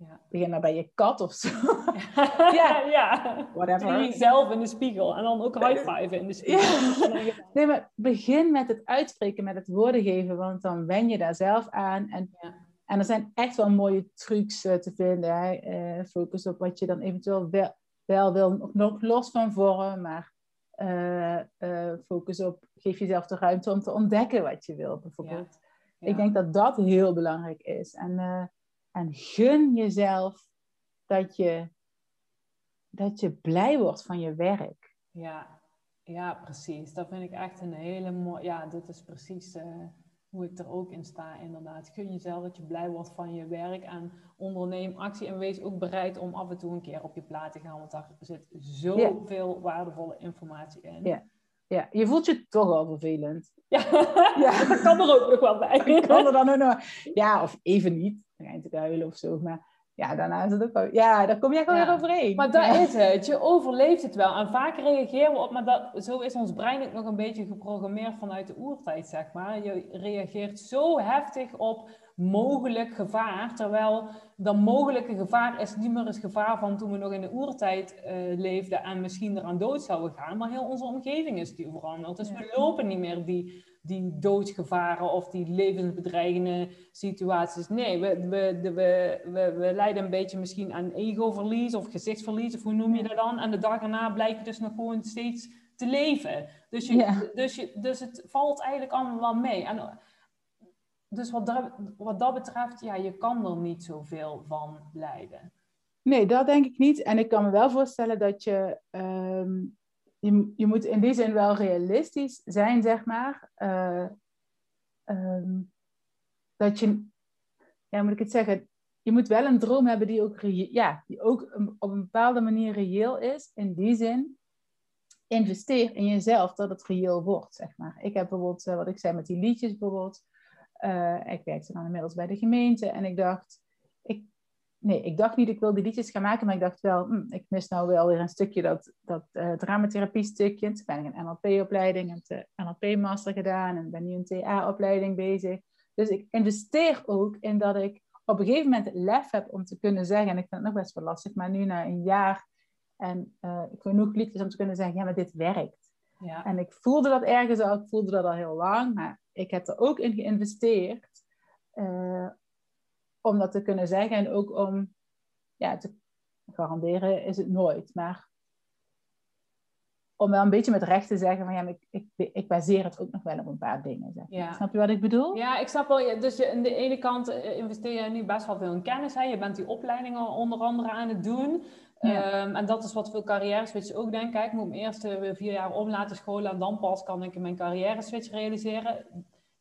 Ja. Begin maar bij je kat of zo. (laughs) ja, ja. Whatever. Jezelf in de spiegel en dan ook high five in de spiegel. Nee, maar begin met het uitspreken, met het woorden geven, want dan wen je daar zelf aan. En, Ja. en er zijn echt wel mooie trucs eh, te vinden. Hè. Eh, focus op wat je dan eventueel wel, wel wil, nog- los van vorm, maar eh, focus op, geef jezelf de ruimte om te ontdekken wat je wil, bijvoorbeeld. Ja. Ik denk dat dat heel belangrijk is. En, en gun jezelf dat je, dat je blij wordt van je werk. Ja, ja, precies. Dat vind ik echt een hele mooie. Ja, dit is precies eh, hoe ik er ook in sta, inderdaad. Gun jezelf dat je blij wordt van je werk en onderneem actie en wees ook bereid om af en toe een keer op je plaat te gaan, want daar zit zoveel waardevolle informatie in. Ja. Ja, je voelt je toch al vervelend. Ja, Ja. (laughs) dat kan er ook nog wel bij. Kan er dan ook nog... Ja, of even niet. Je te huilen of zo. Maar ja, daarna is het ook wel... Ja, daar kom je gewoon Ja. weer overheen. Maar dat ja. is het. Je overleeft het wel. En vaak reageren we op, maar dat, zo is ons brein ook nog een beetje geprogrammeerd vanuit de oertijd, zeg maar. Je reageert zo heftig op mogelijk gevaar, terwijl dat mogelijke gevaar is niet meer het gevaar van toen we nog in de oertijd eh, leefden en misschien eraan dood zouden gaan, maar heel onze omgeving is die veranderd. Dus Ja. we lopen niet meer die, die doodsgevaren of die levensbedreigende situaties. Nee, we, we, we, we, we lijden een beetje misschien aan egoverlies of gezichtsverlies, of hoe noem je dat dan? En de dag erna blijkt je dus nog gewoon steeds te leven. Dus, je, Ja. dus, je, dus het valt eigenlijk allemaal wel mee. En, dus wat dat, wat dat betreft, ja, je kan er niet zoveel van lijden. Nee, dat denk ik niet. En ik kan me wel voorstellen dat je... ehm, je, je moet in die zin wel realistisch zijn, zeg maar. Eh, ehm, dat je... Ja, moet ik het zeggen? Je moet wel een droom hebben die ook, ja, die ook op een bepaalde manier reëel is. In die zin, investeer in jezelf dat het reëel wordt, zeg maar. Ik heb bijvoorbeeld, eh, wat ik zei met die liedjes bijvoorbeeld. eh, ik werkte dan inmiddels bij de gemeente en ik dacht... Nee, ik dacht niet, ik wil die liedjes gaan maken, maar ik dacht wel, hm, ik mis nou wel weer een stukje dat, dat eh, dramatherapie stukje. Toen ben ik een NLP-opleiding, heb de NLP-master gedaan en ben nu een TA-opleiding bezig. Dus ik investeer ook in dat ik op een gegeven moment lef heb om te kunnen zeggen, en ik vind het nog best wel lastig, maar nu na een jaar en uh, genoeg liedjes om te kunnen zeggen, ja, maar dit werkt. Ja. En ik voelde dat ergens al, ik voelde dat al heel lang, maar ik heb er ook in geïnvesteerd uh, om dat te kunnen zeggen en ook om ja, te garanderen is het nooit, maar om wel een beetje met recht te zeggen van ja, ik, ik, ik baseer het ook nog wel op een paar dingen. Zeg. Ja. Snap je wat ik bedoel? Ja, ik snap wel. Dus je, aan de ene kant eh, investeer je nu best wel veel in kennis. Hè? Je bent die opleidingen onder andere aan het doen. Ehm, en dat is wat veel carrière switch ook denken. Ik moet me eerst weer vier jaar om laten scholen en dan pas kan ik mijn carrière switch realiseren.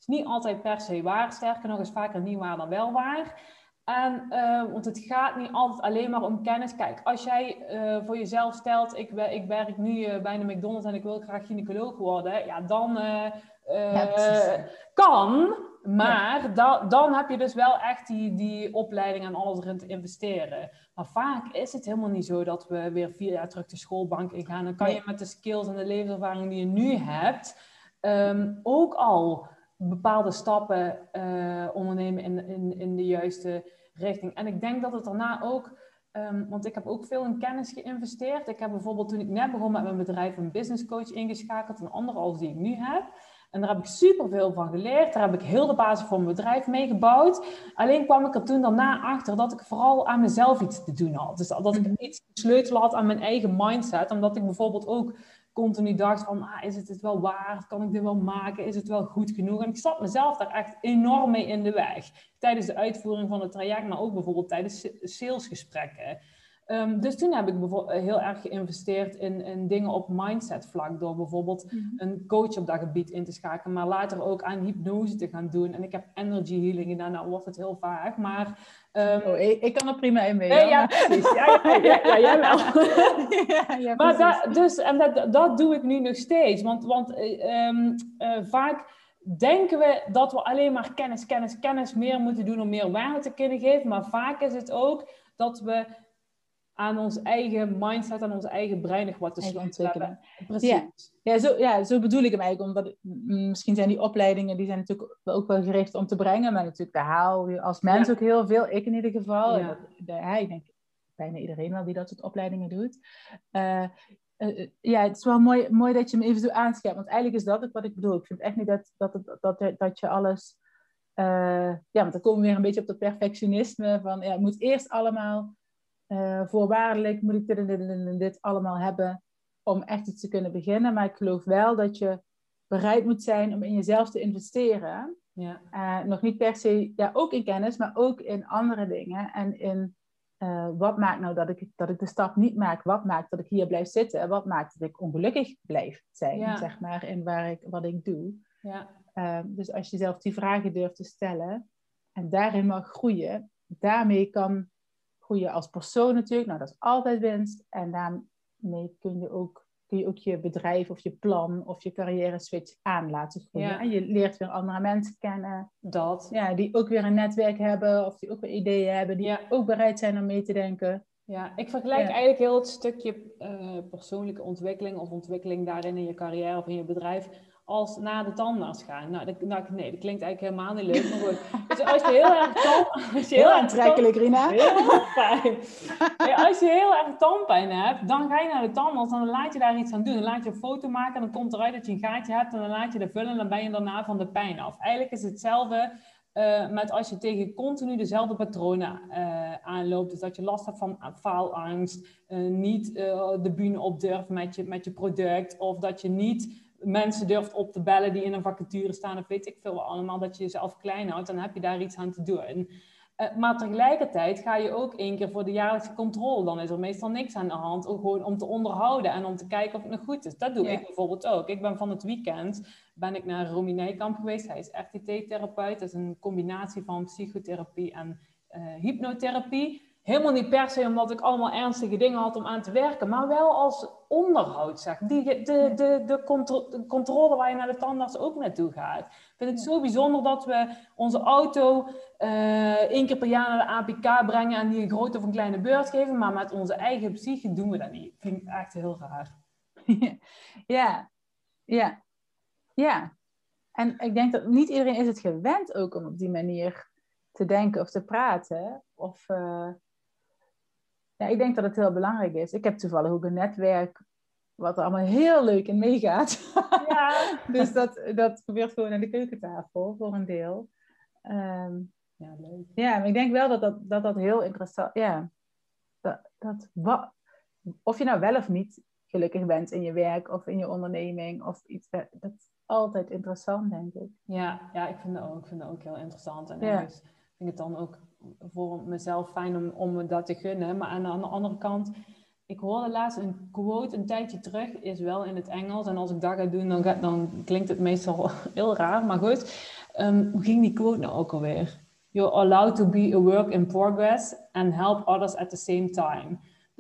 Is niet altijd per se waar. Sterker nog, is vaker niet waar dan wel waar. En, uh, want het gaat niet altijd alleen maar om kennis. Kijk, als jij uh, voor jezelf stelt, ik, ik werk nu uh, bij de McDonald's en ik wil graag gynaecoloog worden, ja, dan ja, kan. Maar da, dan heb je dus wel echt die, die opleiding en alles erin te investeren. Maar vaak is het helemaal niet zo dat we weer vier jaar terug de schoolbank ingaan. Dan kan je met de skills en de levenservaring die je nu hebt, um, ook al bepaalde stappen ondernemen in, in, in de juiste richting. En ik denk dat het daarna ook, um, want ik heb ook veel in kennis geïnvesteerd. Ik heb bijvoorbeeld toen ik net begon met mijn bedrijf een business coach ingeschakeld, een andere als die ik nu heb. En daar heb ik superveel van geleerd. Daar heb ik heel de basis voor mijn bedrijf mee gebouwd. Alleen kwam ik er toen daarna achter dat ik vooral aan mezelf iets te doen had. Dus dat ik mhm. iets sleutel had aan mijn eigen mindset. Omdat ik bijvoorbeeld ook continu dacht van, ah, is het het wel waard? Kan ik dit wel maken? Is het wel goed genoeg? En ik zat mezelf daar echt enorm mee in de weg. Tijdens de uitvoering van het traject, maar ook bijvoorbeeld tijdens salesgesprekken. Um, dus toen heb ik bijvoorbeeld heel erg geïnvesteerd in, in dingen op mindset vlak. Door bijvoorbeeld mhm. een coach op dat gebied in te schakelen. Maar later ook aan hypnose te gaan doen. En ik heb energy healing gedaan. Nou wordt het heel vaag. Maar Um, oh, ik, ik, kan er prima in mee. Ja, ja, precies. Ja, ja, ja, jij wel. (laughs) ja, maar dat, dus, en dat, dat doe ik nu nog steeds. Want, want um, uh, vaak denken we dat we alleen maar kennis, kennis, kennis meer moeten doen om meer waarde te kunnen geven. Maar vaak is het ook dat we aan ons eigen mindset, aan ons eigen brein nog wat te sleutelen. Precies. Ja. Ja, zo, ja, zo bedoel ik hem eigenlijk. Omdat misschien zijn die opleidingen, die zijn natuurlijk ook wel gericht om te brengen. Maar natuurlijk, daar haal je als mens ook heel veel. Ik in ieder geval. Ja. de, ik denk bijna iedereen wel die dat soort opleidingen doet. Uh, uh, ja, het is wel mooi, mooi dat je me even zo aanscherpt. Want eigenlijk is dat het wat ik bedoel. Ik vind echt niet dat, dat, dat, dat, dat je alles... Uh, ja, want dan komen we weer een beetje op dat perfectionisme. Van, ja, het moet eerst allemaal uh, voorwaardelijk moet ik dit en dit en dit allemaal hebben om echt iets te kunnen beginnen. Maar ik geloof wel dat je bereid moet zijn om in jezelf te investeren. Ja. Uh, nog niet per se, ja, ook in kennis, maar ook in andere dingen. En in uh, wat maakt nou dat ik, dat ik de stap niet maak? Wat maakt dat ik hier blijf zitten? Wat maakt dat ik ongelukkig blijf zijn, zeg maar, in waar ik, wat ik doe? Ja. Uh, dus als je zelf die vragen durft te stellen en daarin mag groeien, daarmee kan groeien als persoon natuurlijk. Nou, dat is altijd winst. En daarmee kun je ook, kun je, ook je bedrijf of je plan of je carrière switch aan laten groeien. En je leert weer andere mensen kennen. Dat. Ja, die ook weer een netwerk hebben of die ook weer ideeën hebben, die ook bereid zijn om mee te denken. Ja, ik vergelijk eigenlijk heel het stukje uh, persoonlijke ontwikkeling of ontwikkeling daarin in je carrière of in je bedrijf als naar de tandarts gaan. Nou, dat, nou, nee, dat klinkt eigenlijk helemaal niet leuk. Maar goed. Dus als je heel erg (laughs) als je heel, heel aantrekkelijk, Rina. Heel fijn. als je heel erg tandpijn hebt, dan ga je naar de tandarts en dan laat je daar iets aan doen. Dan laat je een foto maken en dan komt eruit dat je een gaatje hebt en dan laat je er vullen en dan ben je daarna van de pijn af. Eigenlijk is hetzelfde uh, met als je tegen continu dezelfde patronen uh, aanloopt. Dus dat je last hebt van faalangst, uh, niet de bühne op durft met je, met je product of dat je niet mensen durft op te bellen die in een vacature staan, of weet ik veel allemaal, dat je jezelf klein houdt, dan heb je daar iets aan te doen. Uh, maar tegelijkertijd ga je ook één keer voor de jaarlijkse controle. Dan is er meestal niks aan de hand. Om gewoon om te onderhouden en om te kijken of het nog goed is. Dat doe ik bijvoorbeeld ook. Ik ben van het weekend ben ik naar Romy Nijkamp geweest. Hij is RTT-therapeut. Dat is een combinatie van psychotherapie en uh, hypnotherapie. Helemaal niet per se omdat ik allemaal ernstige dingen had om aan te werken, maar wel als onderhoud, zeg. Die, de, de, de, controle waar je naar de tandarts ook naartoe gaat. Ik vind het zo bijzonder dat we onze auto uh, één keer per jaar naar de APK brengen en die een grote of een kleine beurt geven, maar met onze eigen psyche doen we dat niet. Vind ik echt heel raar. (laughs) Ja, ja, ja. En ik denk dat niet iedereen is het gewend ook om op die manier te denken of te praten. Of, uh, ja, ik denk dat het heel belangrijk is. Ik heb toevallig ook een netwerk wat er allemaal heel leuk in meegaat. Ja. (laughs) dus dat, dat gebeurt gewoon aan de keukentafel voor een deel. Um, ja, leuk. Ja, maar ik denk wel dat dat, dat, dat heel interessant... Ja, dat, dat, wat, of je nou wel of niet gelukkig bent in je werk of in je onderneming of iets, dat, dat is altijd interessant, denk ik. Ja, ja ik, vind dat ook, ik vind dat ook heel interessant. En ja. vind ik het dan ook voor mezelf fijn om, om dat te gunnen. Maar aan de, andere kant, ik hoorde laatst een quote een tijdje terug, is wel in het Engels. En als ik dat ga doen, dan, dan klinkt het meestal (laughs) heel raar. Maar goed, um, hoe ging die quote nou ook alweer? You're allowed to be a work in progress and help others at the same time.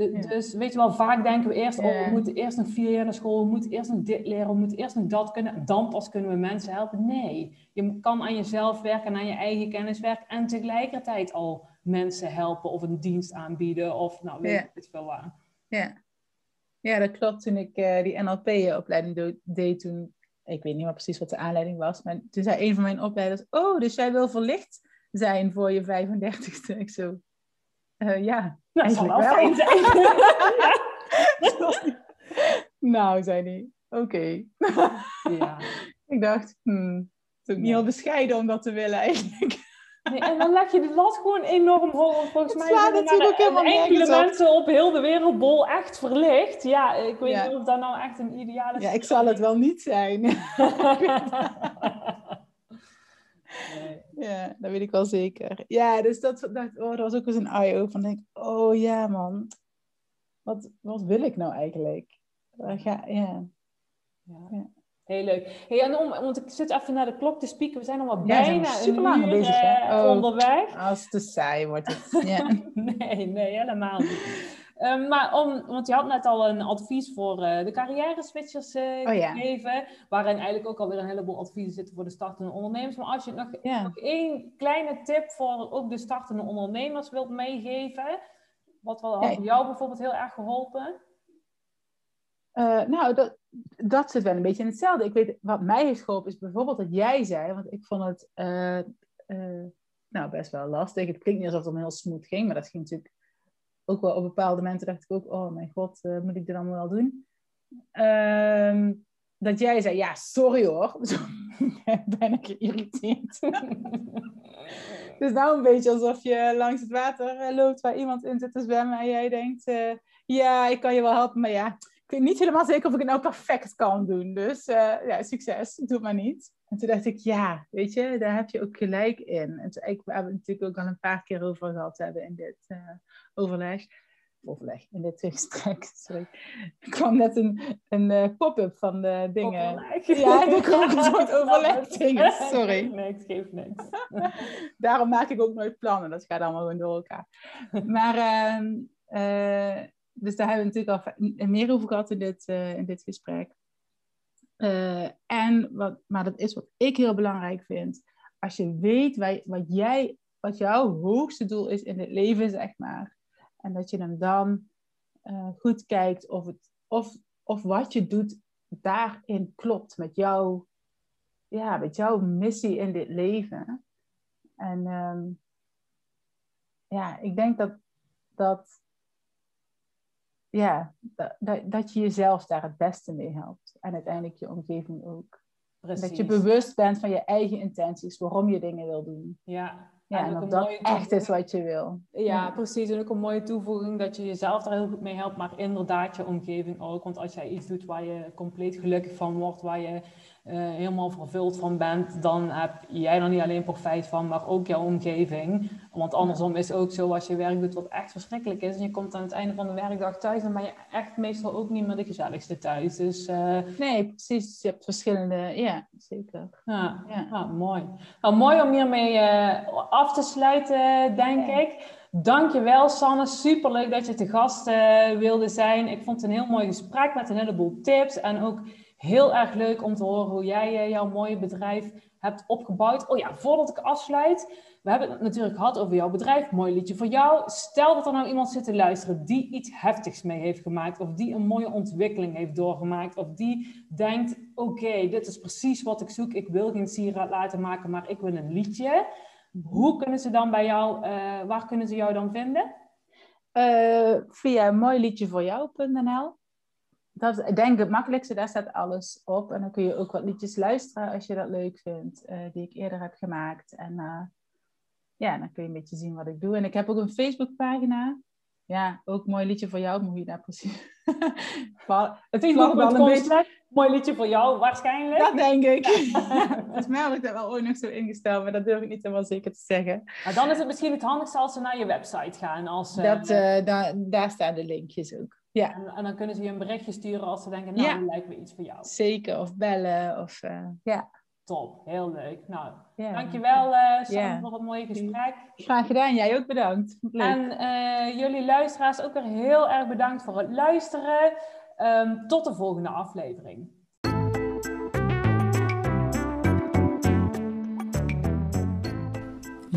Dus weet je wel, vaak denken we eerst, oh, we moeten eerst nog vier jaar naar school, we moeten eerst nog dit leren, we moeten eerst nog dat kunnen, dan pas kunnen we mensen helpen. Nee, je kan aan jezelf werken, aan je eigen kennis werken en tegelijkertijd al mensen helpen of een dienst aanbieden of nou, weet ik het veel waar. Ja. ja, dat klopt. Toen ik uh, die NLP-opleiding deed, toen, ik weet niet meer precies wat de aanleiding was, maar toen zei een van mijn opleiders, oh, dus jij wil verlicht zijn voor je 35ste? Ik zo, uh, ja, dat zal wel, fijn zijn. (laughs) nou, zei hij, oké. ja. (laughs) Ik dacht, hmm, het is ook niet heel bescheiden om dat te willen eigenlijk. Nee, en dan leg je de lat gewoon enorm hoog. Volgens mij zijn er natuurlijk helemaal enkele mensen op heel de wereldbol echt verlicht. Ja, ik weet niet of dat nou echt een ideale... Ja, ik zal het wel niet zijn. (laughs) Ja, dat weet ik wel zeker. Ja, dus dat, dat, oh, dat was ook eens een eye-opener. denk oh ja man, wat, wat wil ik nou eigenlijk? Ga, ja. ja. Heel leuk. Hey, en om, want ik zit even naar de klok te spieken. We zijn al wel bijna super lang bezig hè? Uh, onderweg. Als het te saai wordt het. (laughs) Ja. nee, nee, helemaal niet. Ehm, maar om, want je had net al een advies voor uh, de carrière switchers uh, oh, gegeven, waarin eigenlijk ook alweer een heleboel adviezen zitten voor de startende ondernemers. Maar als je nog, nog één kleine tip voor ook de startende ondernemers wilt meegeven, wat wel had jou bijvoorbeeld heel erg geholpen? Uh, nou, dat, dat zit wel een beetje in hetzelfde. Ik weet, wat mij heeft geholpen is bijvoorbeeld dat jij zei, want ik vond het nou, best wel lastig. Het klinkt niet alsof het heel smooth ging, maar dat ging natuurlijk ook wel op bepaalde momenten dacht ik ook, oh mijn god, uh, moet ik dit allemaal wel doen? Ehm, dat jij zei, ja, sorry hoor. (laughs) Ben ik geïrriteerd. (laughs) dus nou een beetje alsof je langs het water eh, loopt waar iemand in zit te zwemmen en jij denkt, uh, ja, ik kan je wel helpen, maar ja, ik weet niet helemaal zeker of ik het nou perfect kan doen. Dus ja, succes, doe het maar niet. En toen dacht ik, ja, weet je, daar heb je ook gelijk in. En toen, ik, we hebben het natuurlijk ook al een paar keer over gehad hebben in dit overleg. Overleg, in dit (laughs) gesprek, sorry. Er kwam net een, een uh, pop-up van de dingen. Overleg. Ja, er kwam een soort (laughs) overleg dingen, sorry. Niks, geeft niks. (laughs) Daarom maak ik ook nooit plannen, dat gaat allemaal gewoon door elkaar. Maar, uh, dus daar hebben we natuurlijk al meer over gehad in dit, in dit gesprek. En wat, maar dat is wat ik heel belangrijk vind. Als je weet wat, jij, wat jouw hoogste doel is in het leven, zeg maar en dat je hem dan uh, goed kijkt of, het, of, of wat je doet daarin klopt met, jou, ja, met jouw missie in dit leven. En um, ja, ik denk dat, dat, ja, dat, dat je jezelf daar het beste mee helpt. En uiteindelijk je omgeving ook. Precies. Dat je bewust bent van je eigen intenties, waarom je dingen wil doen. Ja, ja, en dat dat echt is wat je wil. Ja, precies. En ook een mooie toevoeging dat je jezelf daar heel goed mee helpt, maar inderdaad je omgeving ook. Want als jij iets doet waar je compleet gelukkig van wordt, waar je uh, helemaal vervuld van bent, dan heb jij er niet alleen profijt van, maar ook jouw omgeving. Want andersom is het ook zo, als je werk doet wat echt verschrikkelijk is en je komt aan het einde van de werkdag thuis, dan ben je echt meestal ook niet meer de gezelligste thuis. Dus, uh... Nee, precies. Je hebt verschillende, ja, zeker. Ja, ja. Ah, mooi. Nou, mooi om hiermee uh, af te sluiten, denk ja. ik. Dankjewel Sanne, superleuk dat je te gast wilde zijn. Ik vond het een heel mooi gesprek met een heleboel tips en ook Heel erg leuk om te horen hoe jij eh, jouw mooie bedrijf hebt opgebouwd. Oh ja, voordat ik afsluit. We hebben het natuurlijk gehad over jouw bedrijf. Mooi liedje voor jou. Stel dat er nou iemand zit te luisteren die iets heftigs mee heeft gemaakt. Of die een mooie ontwikkeling heeft doorgemaakt. Of die denkt, oké, dit is precies wat ik zoek. Ik wil geen sieraad laten maken, maar ik wil een liedje. Hoe kunnen ze dan bij jou, waar kunnen ze jou dan vinden? via mooiliedjevoorjou.nl dat is denk ik het makkelijkste, daar staat alles op. En dan kun je ook wat liedjes luisteren als je dat leuk vindt, uh, die ik eerder heb gemaakt. En uh, ja, dan kun je een beetje zien wat ik doe. En ik heb ook een Facebookpagina. Ja, ook mooi liedje voor jou, moet je daar precies. (laughs) het is nog wel een beetje... Mooi liedje voor jou, waarschijnlijk. Dat denk ik. Volgens mij had ik dat wel ooit nog zo ingesteld, maar dat durf ik niet helemaal zeker te zeggen. Maar dan is het misschien het handigste als ze naar je website gaan. Als, uh, dat, daar, daar staan de linkjes ook. Ja. En, en, dan kunnen ze je een berichtje sturen als ze denken, nou, ja. lijkt me iets voor jou. Zeker, of bellen. Of, uh, ja. Top, heel leuk. Nou, ja. dankjewel uh, Sam voor het mooie gesprek. Graag gedaan, jij ook bedankt. Leuk. En uh, jullie luisteraars ook weer heel erg bedankt voor het luisteren. Um, tot de volgende aflevering.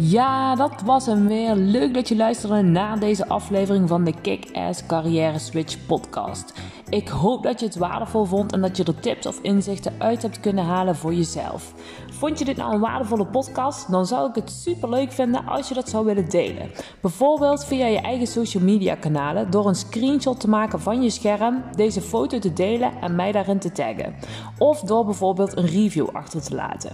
Ja, dat was hem weer. Leuk dat je luisterde naar deze aflevering van de Kick-Ass Carrière Switch podcast. Ik hoop dat je het waardevol vond en dat je er tips of inzichten uit hebt kunnen halen voor jezelf. Vond je dit nou een waardevolle podcast? Dan zou ik het super leuk vinden als je dat zou willen delen. Bijvoorbeeld via je eigen social media kanalen door een screenshot te maken van je scherm, deze foto te delen en mij daarin te taggen. Of door bijvoorbeeld een review achter te laten.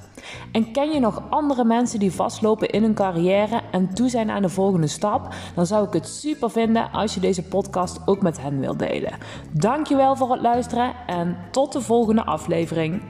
En ken je nog andere mensen die vastlopen in hun carrière en toe zijn aan de volgende stap? Dan zou ik het super vinden als je deze podcast ook met hen wilt delen. Dankjewel voor het luisteren en tot de volgende aflevering.